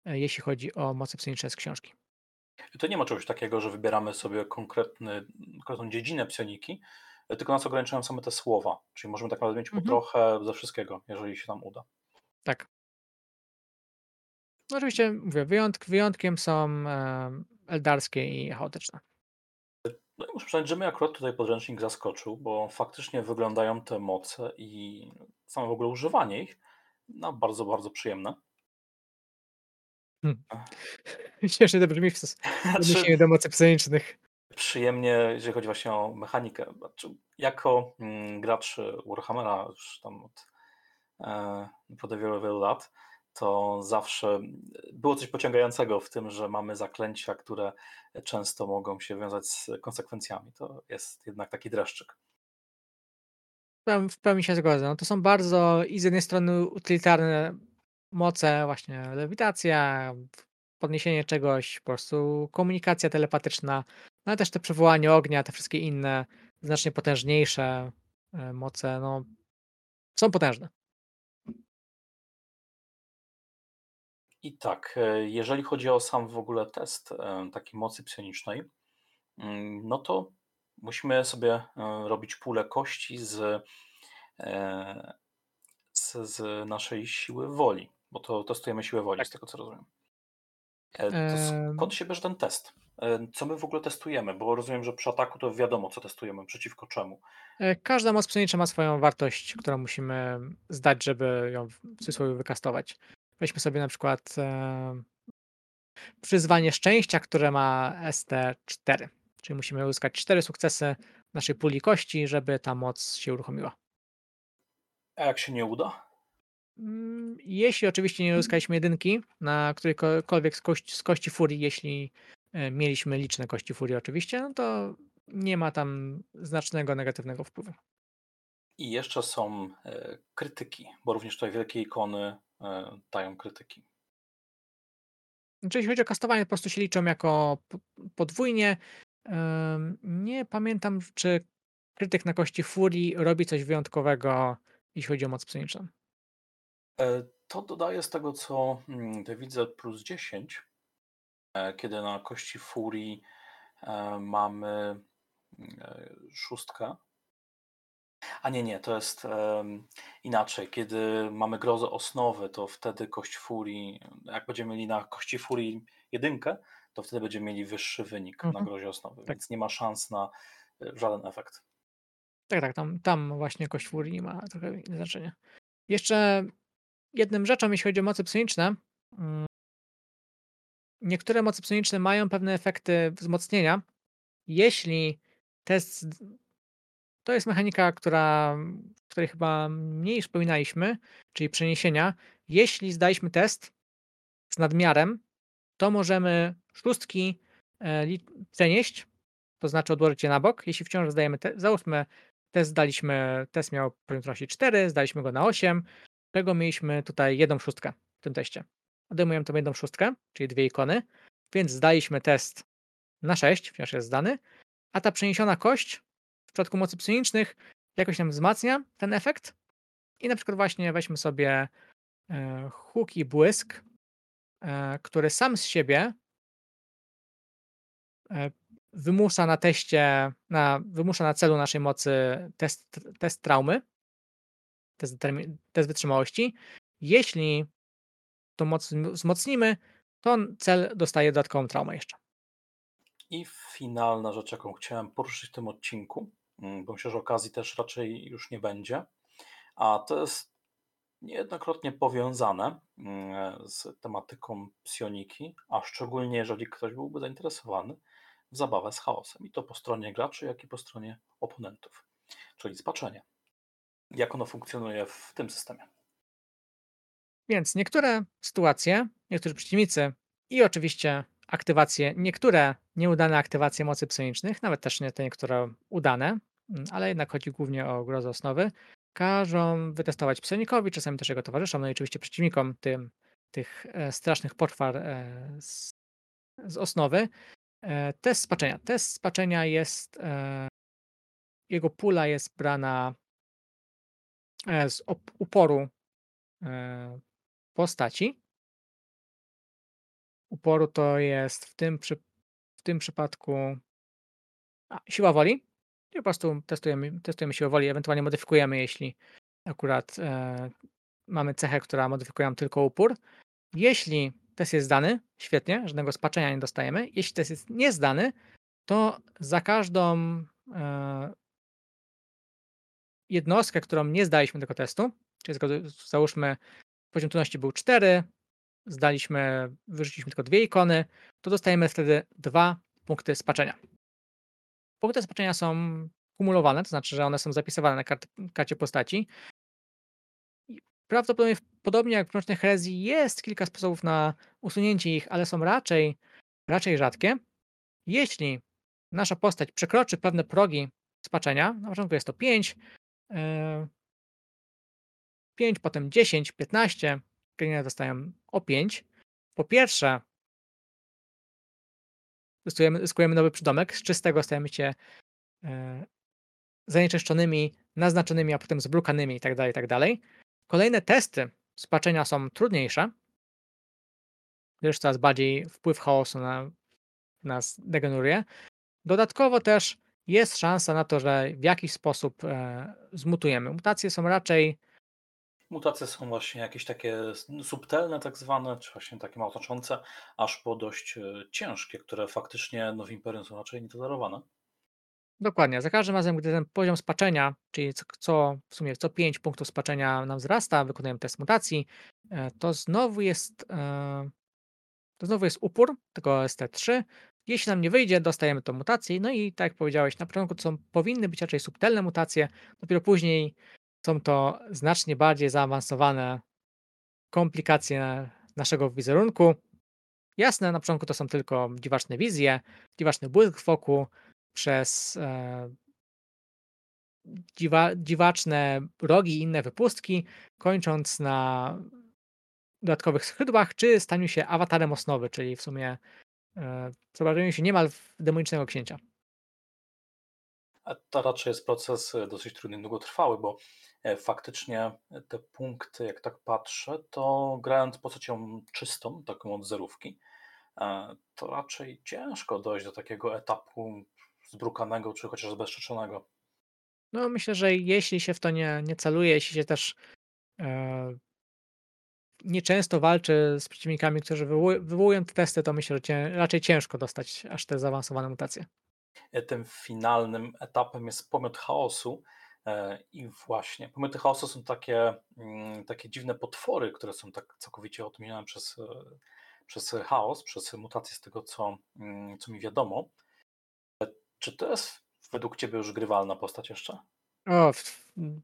jeśli chodzi o mocy psioniczne z książki. To nie ma czegoś takiego, że wybieramy sobie konkretny, konkretną dziedzinę psioniki, tylko nas ograniczają same te słowa. Czyli możemy tak naprawdę mieć mhm. trochę ze wszystkiego, jeżeli się nam uda. Tak. Oczywiście, mówię, wyjątk, wyjątkiem są e, eldarskie i chaotyczne. No i muszę przyznać, że mnie akurat tutaj podręcznik zaskoczył, bo faktycznie wyglądają te moce i samo w ogóle używanie ich na bardzo, bardzo przyjemne. Hmm. Śmiesznie to brzmi w odniesieniu do mocy psionicznych. Przyjemnie, jeżeli chodzi właśnie o mechanikę. Znaczy, jako mm, gracz Warhammera już tam od, e, od wielu, wielu lat, to zawsze było coś pociągającego w tym, że mamy zaklęcia, które często mogą się wiązać z konsekwencjami. To jest jednak taki dreszczyk. W pełni się zgodzę. No to są bardzo i z jednej strony utylitarne moce, właśnie lewitacja, podniesienie czegoś, po prostu komunikacja telepatyczna, no ale też te przywołanie ognia, te wszystkie inne, znacznie potężniejsze e, moce, no są potężne. I tak, e, jeżeli chodzi o sam w ogóle test e, takiej mocy psionicznej, mm, no to musimy sobie robić pulę kości z, z, z naszej siły woli bo to testujemy siłę woli, tak. z tego co rozumiem. E, to skąd się bierze ten test? E, co my w ogóle testujemy? Bo rozumiem, że przy ataku to wiadomo, co testujemy, przeciwko czemu. E, każda moc psionicza ma swoją wartość, którą musimy zdać, żeby ją w cudzysłowie wykastować. Weźmy sobie na przykład e, przyzwanie szczęścia, które ma ST4. Czyli musimy uzyskać 4 sukcesy naszej puli kości, żeby ta moc się uruchomiła. A jak się nie uda? Mm, jeśli oczywiście nie uzyskaliśmy jedynki na którejkolwiek z kości, z kości furii, jeśli e, mieliśmy liczne kości furii oczywiście, no to nie ma tam znacznego negatywnego wpływu. I jeszcze są e, krytyki, bo również tutaj wielkie ikony dają krytyki. Znaczy, jeśli chodzi o kastowanie, po prostu się liczą jako podwójnie. Nie pamiętam, czy krytyk na kości furii robi coś wyjątkowego, jeśli chodzi o moc psioniczną. E, to dodaję z tego, co mm, widzę, plus 10, e, kiedy na kości furii e, mamy mm, szóstkę. A nie, nie, to jest inaczej. Kiedy mamy grozę osnowy, to wtedy kość furii, jak będziemy mieli na kości furii jedynkę, to wtedy będziemy mieli wyższy wynik na mhm. grozie osnowy, Tak. więc nie ma szans na żaden efekt. Tak, tak, tam, tam właśnie kość furii ma trochę inne znaczenie. Jeszcze jednym rzeczą, jeśli chodzi o moce psioniczne, mm, niektóre moce psioniczne mają pewne efekty wzmocnienia. Jeśli test. To jest mechanika, która, której chyba mniej wspominaliśmy, czyli przeniesienia. Jeśli zdaliśmy test z nadmiarem, to możemy szóstki e, przenieść, to znaczy odłożyć je na bok. Jeśli wciąż zdajemy, te, załóżmy, test zdaliśmy, test miał poziom 4, zdaliśmy go na 8, tego mieliśmy tutaj jedną szóstkę w tym teście. Odejmujemy tą jedną szóstkę, czyli dwie ikony, więc zdaliśmy test na 6, wciąż jest zdany, a ta przeniesiona kość przypadku mocy psionicznych jakoś nam wzmacnia ten efekt i na przykład właśnie weźmy sobie e, huk i błysk, e, który sam z siebie e, wymusza na teście, na, wymusza na celu naszej mocy test, test traumy, test, test wytrzymałości. Jeśli tą moc wzmocnimy, to cel dostaje dodatkową traumę jeszcze. I finalna rzecz, jaką chciałem poruszyć w tym odcinku, bo myślę, że okazji też raczej już nie będzie, a to jest niejednokrotnie powiązane mm, z tematyką psioniki, a szczególnie jeżeli ktoś byłby zainteresowany w zabawę z chaosem, i to po stronie graczy, jak i po stronie oponentów, czyli spaczenie. Jak ono funkcjonuje w tym systemie? Więc niektóre sytuacje, niektórzy przeciwnicy i oczywiście aktywacje, niektóre nieudane aktywacje mocy psionicznych, nawet też nie te niektóre udane, mm, ale jednak chodzi głównie o grozę osnowy, każą wytestować psionikowi, czasami też jego towarzyszom, no i oczywiście przeciwnikom tym, tych e, strasznych poczwar e, z, z osnowy. E, test spaczenia. Test spaczenia jest, jego pula jest brana z uporu postaci. Uporu to jest w tym, przy, w tym przypadku a, siła woli. I po prostu testujemy, testujemy siłę woli, ewentualnie modyfikujemy, jeśli akurat e, mamy cechę, która modyfikuje nam tylko upór. Jeśli test jest zdany, świetnie, żadnego spaczenia nie dostajemy. Jeśli test jest niezdany, to za każdą e, jednostkę, którą nie zdaliśmy tego testu, czyli załóżmy poziom trudności był 4, zdaliśmy, wyrzuciliśmy tylko dwie ikony, to dostajemy wtedy dwa punkty spaczenia. Punkty spaczenia są kumulowane, to znaczy, że one są zapisywane na kart, karcie postaci. prawdopodobnie, podobnie jak w Mrocznej Herezji, jest kilka sposobów na usunięcie ich, ale są raczej, raczej rzadkie. Jeśli nasza postać przekroczy pewne progi spaczenia, na początku jest to 5, 5, potem 10, 15, klinię dostają o 5. Po pierwsze, zyskujemy, zyskujemy nowy przydomek, z czystego stajemy się e, zanieczyszczonymi, naznaczonymi, a potem zbrukanymi itd., tak itd. Tak Kolejne testy spaczenia są trudniejsze, gdyż coraz bardziej wpływ chaosu na nas degeneruje. Dodatkowo też jest szansa na to, że w jakiś sposób e, zmutujemy. Mutacje są raczej Mutacje są właśnie jakieś takie subtelne, tak zwane, czy właśnie takie mało aż po dość e, ciężkie, które faktycznie no, w Imperium są raczej nietolerowane. Dokładnie. Za każdym razem, gdy ten poziom spaczenia, czyli co, w sumie co 5 punktów spaczenia nam wzrasta, wykonujemy test mutacji, e, to znowu jest e, to znowu jest upór tego ST3. Jeśli nam nie wyjdzie, dostajemy tą mutację. No i tak jak powiedziałeś, na początku to są, powinny być raczej subtelne mutacje, dopiero później są to znacznie bardziej zaawansowane komplikacje naszego wizerunku. Jasne, na początku to są tylko dziwaczne wizje, dziwaczny błysk wokół przez e, dziwa, dziwaczne rogi i inne wypustki, kończąc na dodatkowych skrzydłach, czy staniu się awatarem osnowy, czyli w sumie e, zobaczeniu się niemal w demonicznego księcia. To raczej jest proces e, dosyć trudny, długotrwały, bo faktycznie te punkty, jak tak patrzę, to grając postacią czystą, taką od zerówki, e, to raczej ciężko dojść do takiego etapu zbrukanego, czy chociaż zbezczeczonego. No myślę, że jeśli się w to nie, nie celuje, jeśli się też e, nieczęsto walczy z przeciwnikami, którzy wywołują te testy, to myślę, że cię, raczej ciężko dostać aż te zaawansowane mutacje. E, tym finalnym etapem jest pomiot chaosu. E, I właśnie, pomioty chaosu są takie, mm, takie dziwne potwory, które są tak całkowicie odmienione przez, e, przez chaos, przez mutację z tego, co, mm, co mi wiadomo. Czy to jest według Ciebie już grywalna postać jeszcze? O,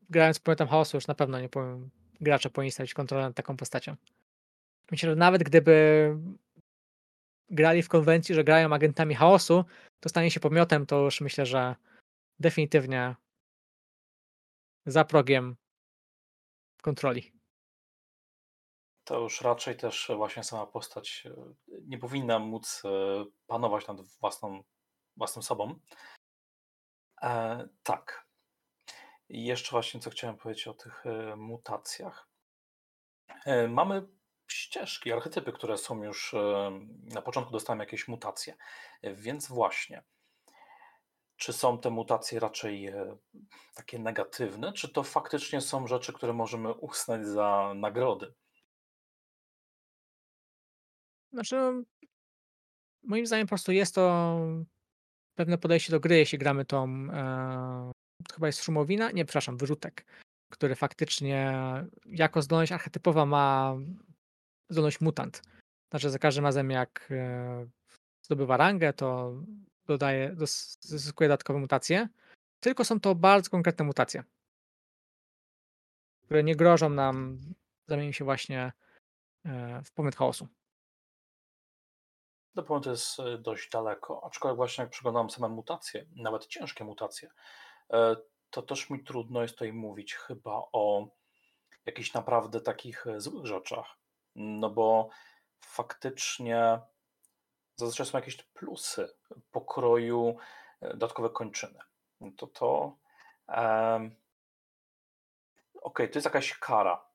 grając pomiotem chaosu już na pewno nie powiem, gracze powinni stawić kontrolę nad taką postacią. Myślę, że nawet gdyby grali w konwencji, że grają agentami chaosu, to stanie się pomiotem, to już myślę, że definitywnie za progiem kontroli. To już raczej też właśnie sama postać e, nie powinna móc e, panować nad własną, własną sobą. E, tak. I jeszcze właśnie co chciałem powiedzieć o tych e, mutacjach. E, mamy ścieżki, archetypy, które są już e, na początku dostałem jakieś mutacje. E, Więc właśnie, czy są te mutacje raczej e, takie negatywne, czy to faktycznie są rzeczy, które możemy uznać za nagrody? Znaczy, no, moim zdaniem po prostu jest to pewne podejście do gry, jeśli gramy tą, e, chyba jest szumowina? Nie, przepraszam, wyrzutek, który faktycznie jako zdolność archetypowa ma zdolność mutant. Znaczy za każdym razem jak e, zdobywa rangę, to dodaje, zyskuje dodatkowe mutacje. Tylko są to bardzo konkretne mutacje, które nie grożą nam zamienić się właśnie e, w pomysł chaosu. Do momentu jest e, dość daleko, aczkolwiek właśnie jak przeglądam same mutacje, nawet ciężkie mutacje, e, to też mi trudno jest tutaj mówić chyba o jakichś naprawdę takich złych rzeczach. No bo faktycznie zazwyczaj są jakieś plusy pokroju e, dodatkowe kończyny. No To to. Okej, to jest jakaś kara,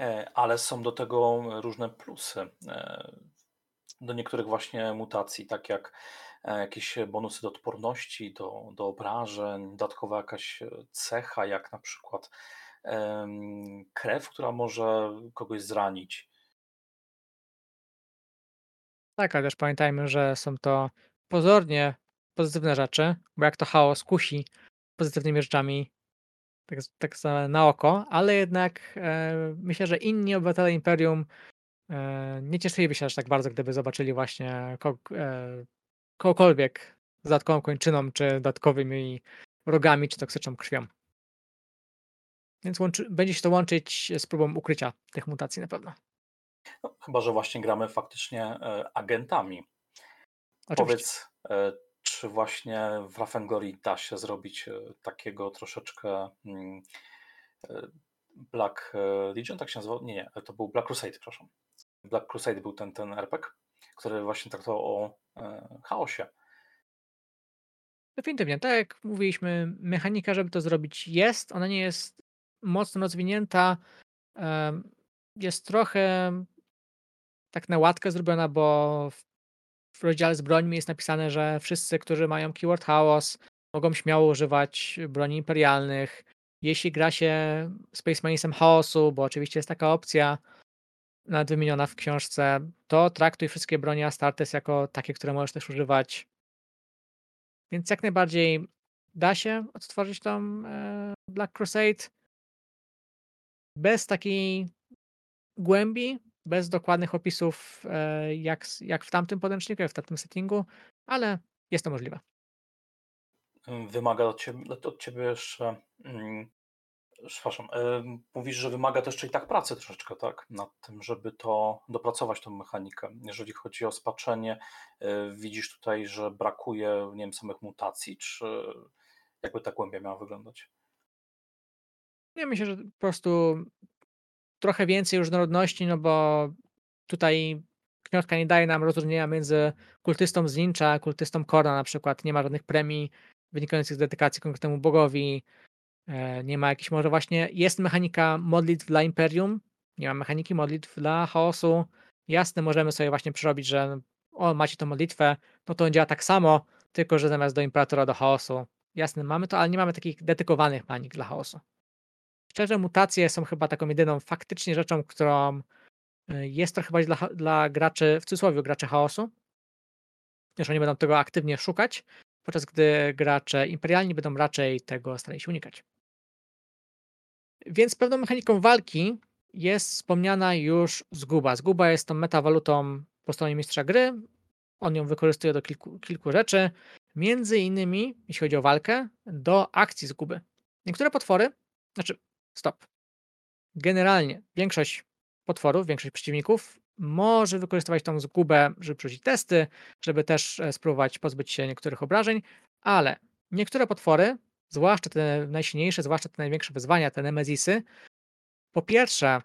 e, ale są do tego różne plusy. e, Do niektórych właśnie mutacji, tak jak jakieś bonusy do odporności, do, do obrażeń, dodatkowa jakaś cecha, jak na przykład krew, która może kogoś zranić. Tak, ale też pamiętajmy, że są to pozornie pozytywne rzeczy, bo jak to chaos kusi pozytywnymi rzeczami, tak, tak na oko, ale jednak e, myślę, że inni obywatele Imperium e, nie cieszyliby się aż tak bardzo, gdyby zobaczyli właśnie e, kogokolwiek z dodatkową kończyną, czy dodatkowymi rogami, czy toksyczną krwią. Więc łączy, będzie się to łączyć z próbą ukrycia tych mutacji na pewno. No, chyba, że właśnie gramy faktycznie e, agentami. Oczywiście. Powiedz, e, czy właśnie w Rafengori da się zrobić e, takiego troszeczkę mm, Black Legion, tak się nazywał? Nie, nie, to był Black Crusade, przepraszam. Black Crusade był ten, ten RPG, który właśnie traktował o chaosie. Definitywnie, tak jak mówiliśmy, mechanika, żeby to zrobić jest, ona nie jest mocno rozwinięta, jest trochę tak na łatkę zrobiona, bo w, rozdziale z brońmi jest napisane, że wszyscy, którzy mają keyword chaos, mogą śmiało używać broni imperialnych. Jeśli gra się Space Marinesem chaosu, bo oczywiście jest taka opcja, nawet wymieniona w książce, to traktuj wszystkie broni Astartes jako takie, które możesz też używać więc jak najbardziej da się odtworzyć tą e, Black Crusade bez takiej głębi, bez dokładnych opisów, e, jak, jak w tamtym podręczniku, jak w tamtym settingu, ale jest to możliwe. Wymaga od ciebie, od ciebie jeszcze, mm, przepraszam, em, mówisz, że wymaga też czyli tak pracy troszeczkę, tak? Nad tym, żeby to dopracować tą mechanikę. Jeżeli chodzi o spaczenie, e, widzisz tutaj, że brakuje, nie wiem, samych mutacji, czy jakby ta głębia miała wyglądać? Ja myślę, że po prostu trochę więcej różnorodności, no bo tutaj książka nie daje nam rozróżnienia między kultystą z a kultystą Kora na przykład. Nie ma żadnych premii wynikających z dedykacji konkretnemu bogowi. E, Nie ma jakiejś, może właśnie jest mechanika modlitw dla Imperium, nie ma mechaniki modlitw dla chaosu. Jasne, możemy sobie właśnie przerobić, że o, macie tą modlitwę, no to on działa tak samo, tylko że zamiast do Imperatora do chaosu. Jasne, mamy to, ale nie mamy takich dedykowanych mechanik dla chaosu. Szczerze, mutacje są chyba taką jedyną faktycznie rzeczą, którą y, jest trochę bardziej dla, dla graczy, w cudzysłowie graczy chaosu, że oni będą tego aktywnie szukać, podczas gdy gracze imperialni będą raczej tego starali się unikać. Więc pewną mechaniką walki jest wspomniana już zguba. Zguba jest tą metawalutą po stronie mistrza gry. On ją wykorzystuje do kilku, kilku rzeczy, między innymi, jeśli chodzi o walkę, do akcji zguby. Niektóre potwory, znaczy, stop. Generalnie większość potworów, większość przeciwników może wykorzystywać tą zgubę, żeby przerzucić testy, żeby też e, spróbować pozbyć się niektórych obrażeń, ale niektóre potwory, zwłaszcza te najsilniejsze, zwłaszcza te największe wyzwania, te nemezisy, po pierwsze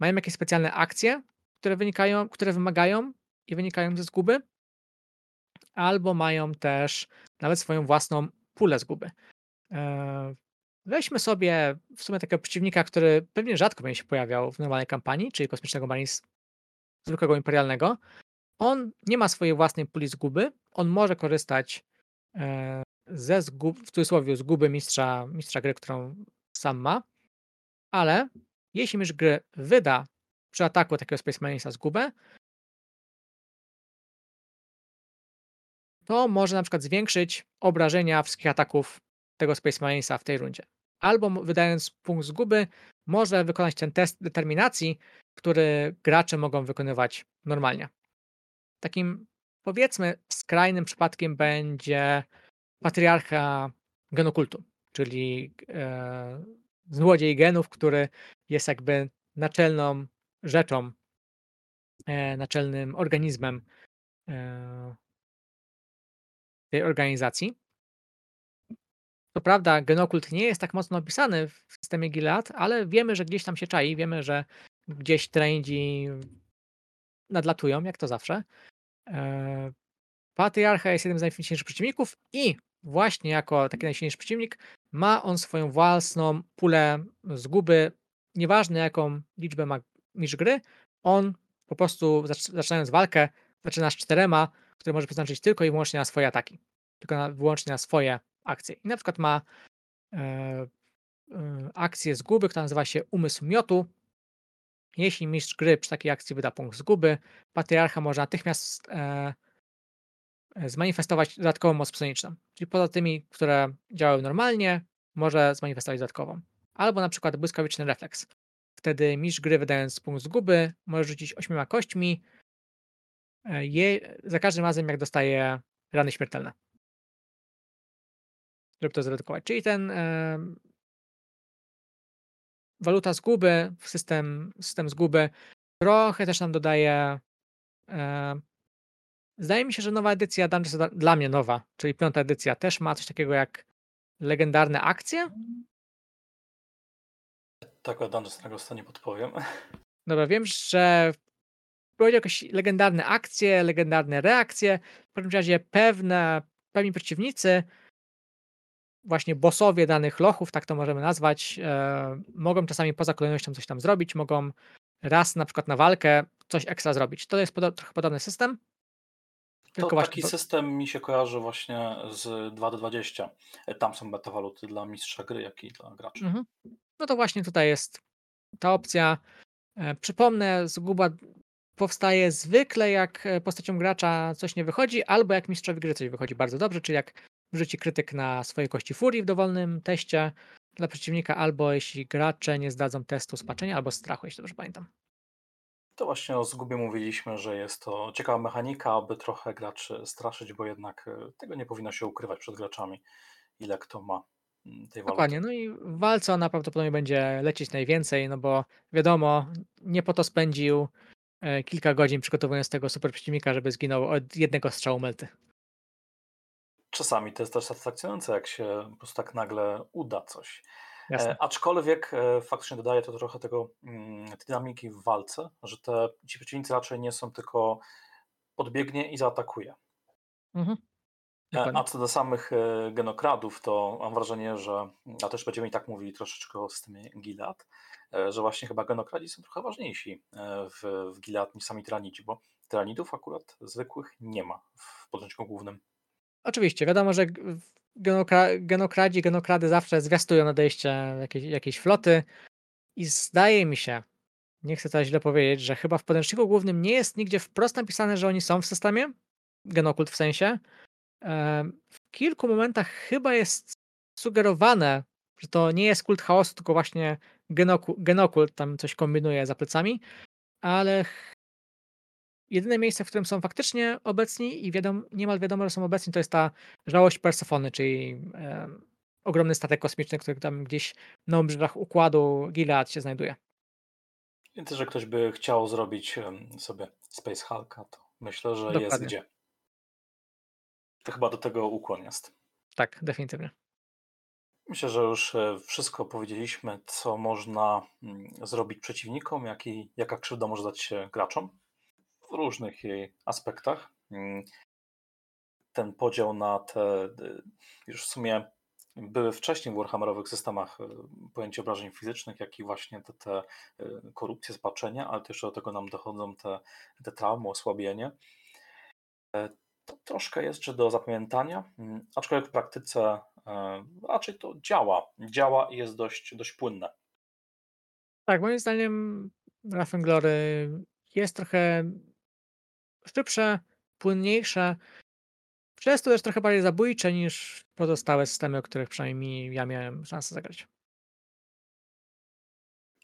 mają jakieś specjalne akcje, które wynikają, które wymagają i wynikają ze zguby, albo mają też nawet swoją własną pulę zguby. Weźmy sobie w sumie takiego przeciwnika, który pewnie rzadko będzie się pojawiał w normalnej kampanii, czyli kosmicznego Marines zwykłego imperialnego. On nie ma swojej własnej puli zguby. On może korzystać e, ze zgub, w cudzysłowie zguby mistrza, mistrza gry, którą sam ma, ale jeśli mistrz gry wyda przy ataku takiego Space Marinesa zgubę, to może na przykład zwiększyć obrażenia wszystkich ataków tego Space Marinesa w tej rundzie. Albo wydając punkt zguby, może wykonać ten test determinacji, który gracze mogą wykonywać normalnie. Takim powiedzmy skrajnym przypadkiem będzie patriarcha genokultu, czyli e, złodziej genów, który jest jakby naczelną rzeczą, e, naczelnym organizmem e, tej organizacji. Co prawda, genokult nie jest tak mocno opisany w systemie Gilead, ale wiemy, że gdzieś tam się czai, wiemy, że gdzieś trendzi nadlatują, jak to zawsze. E, Patriarcha jest jednym z najsilniejszych przeciwników i właśnie jako taki najsilniejszy przeciwnik ma on swoją własną pulę zguby. Nieważne jaką liczbę ma mistrz gry, on po prostu zaczynając walkę zaczyna z czterema, które może przeznaczyć tylko i wyłącznie na swoje ataki. Tylko na, wyłącznie na swoje akcje. I na przykład ma e, e, akcję zguby, która nazywa się Umysł Miotu. Jeśli mistrz gry przy takiej akcji wyda punkt zguby, patriarcha może natychmiast e, zmanifestować dodatkową moc psioniczną. Czyli poza tymi, które działały normalnie, może zmanifestować dodatkową. Albo na przykład błyskawiczny refleks. Wtedy mistrz gry wydając punkt zguby może rzucić ośmioma kośćmi e, je, za każdym razem jak dostaje rany śmiertelne. Żeby to zredukować. Czyli ten e, waluta zguby, system, system zguby trochę też nam dodaje e, Zdaje mi się, że nowa edycja Dungeons dla mnie nowa, czyli piąta edycja, też ma coś takiego jak legendarne akcje. Tak, o Dungeons Dragons to nie podpowiem. Dobra, wiem, że powiedział jakieś legendarne akcje, legendarne reakcje. W każdym razie pewne, pewni przeciwnicy, właśnie bossowie danych lochów, tak to możemy nazwać, e, mogą czasami poza kolejnością coś tam zrobić, mogą raz na przykład na walkę coś ekstra zrobić. To jest trochę podobny system. To Tylko taki system mi się kojarzy właśnie z 2D20. Tam są metawaluty dla mistrza gry, jak i dla graczy. Mhm. No to właśnie tutaj jest ta opcja. E, przypomnę, zguba powstaje zwykle jak e, postacią gracza coś nie wychodzi, albo jak mistrzowi gry coś wychodzi bardzo dobrze, czyli jak wrzuci krytyk na swoje kości furii w dowolnym teście dla przeciwnika, albo jeśli gracze nie zdadzą testu spaczenia albo strachu, jeśli dobrze pamiętam. To właśnie o zgubie mówiliśmy, że jest to ciekawa mechanika, aby trochę graczy straszyć, bo jednak e, tego nie powinno się ukrywać przed graczami, ile kto ma mm, tej waluty. Dokładnie, no i w walce ona prawdopodobnie będzie lecieć najwięcej, no bo wiadomo, nie po to spędził e, kilka godzin przygotowując tego super przeciwnika, żeby zginął od jednego strzału melty. Czasami to jest też satysfakcjonujące, jak się po prostu tak nagle uda coś. E, aczkolwiek e, faktycznie dodaje to trochę tego mm, dynamiki w walce, że te ci przeciwnicy raczej nie są tylko podbiegnie i zaatakuje. Mhm. E, a co do samych genokradów, to mam wrażenie, że, a też będziemy i tak mówili troszeczkę o systemie Gilead, e, że właśnie chyba genokradzi są trochę ważniejsi w, w Gilead niż sami tyranidzi, bo tyranidów akurat zwykłych nie ma w podręczniku głównym. Oczywiście, wiadomo, że genokra genokradzi, genokrady zawsze zwiastują nadejście jakiejś, jakiejś floty i zdaje mi się, nie chcę teraz źle powiedzieć, że chyba w podręczniku głównym nie jest nigdzie wprost napisane, że oni są w systemie, genokult w sensie. W kilku momentach chyba jest sugerowane, że to nie jest kult chaosu, tylko właśnie genokult tam coś kombinuje za plecami, ale jedyne miejsce, w którym są faktycznie obecni i wiadomo, niemal wiadomo, że są obecni, to jest ta żałość Persefony, czyli e, ogromny statek kosmiczny, który tam gdzieś na obrzeżach układu Gilead się znajduje. Więc jeżeli ktoś by chciał zrobić sobie Space Hulka, to myślę, że jest Dokładnie. gdzie. To chyba do tego ukłon jest. Tak, definitywnie. Myślę, że już e, wszystko powiedzieliśmy, co można mm, zrobić przeciwnikom, jak i jaka krzywda może dać się graczom w różnych jej aspektach. Mm, Ten podział na te, y, już w sumie były wcześniej w Warhammerowych systemach y, pojęcie obrażeń fizycznych, jak i właśnie te, te y, korupcje, spaczenia, ale też do tego nam dochodzą te, te traumy, osłabienie. E, To troszkę jeszcze do zapamiętania, mm, aczkolwiek w praktyce e, raczej to działa. Działa i jest dość, dość płynne. Tak, moim zdaniem Raffenglory jest trochę szybsze, płynniejsze, przez to też trochę bardziej zabójcze niż pozostałe systemy, o których przynajmniej ja miałem szansę zagrać.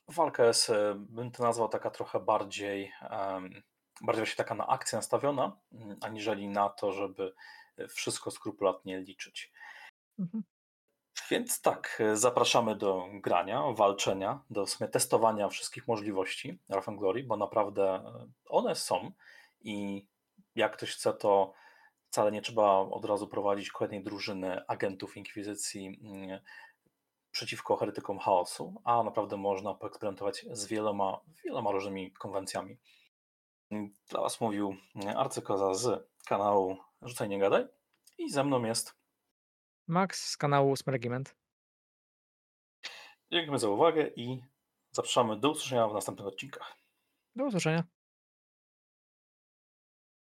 Walka jest, e, bym to nazwał, taka trochę bardziej, bardziej właśnie taka na akcję nastawiona, mm, aniżeli na to, żeby e, wszystko skrupulatnie liczyć. Mhm. Więc tak, e, zapraszamy do grania, walczenia, do w testowania wszystkich możliwości Wrath Glory, bo naprawdę one są i jak ktoś chce, to wcale nie trzeba od razu prowadzić kolejnej drużyny agentów Inkwizycji mm, przeciwko heretykom chaosu, a naprawdę można poeksperymentować z wieloma, wieloma różnymi konwencjami. Dla Was mówił arcykoza z kanału Rzucaj Nie Gadaj i ze mną jest Max z kanału Smergiment. Dziękujemy za uwagę i zapraszamy do usłyszenia w następnych odcinkach. Do usłyszenia.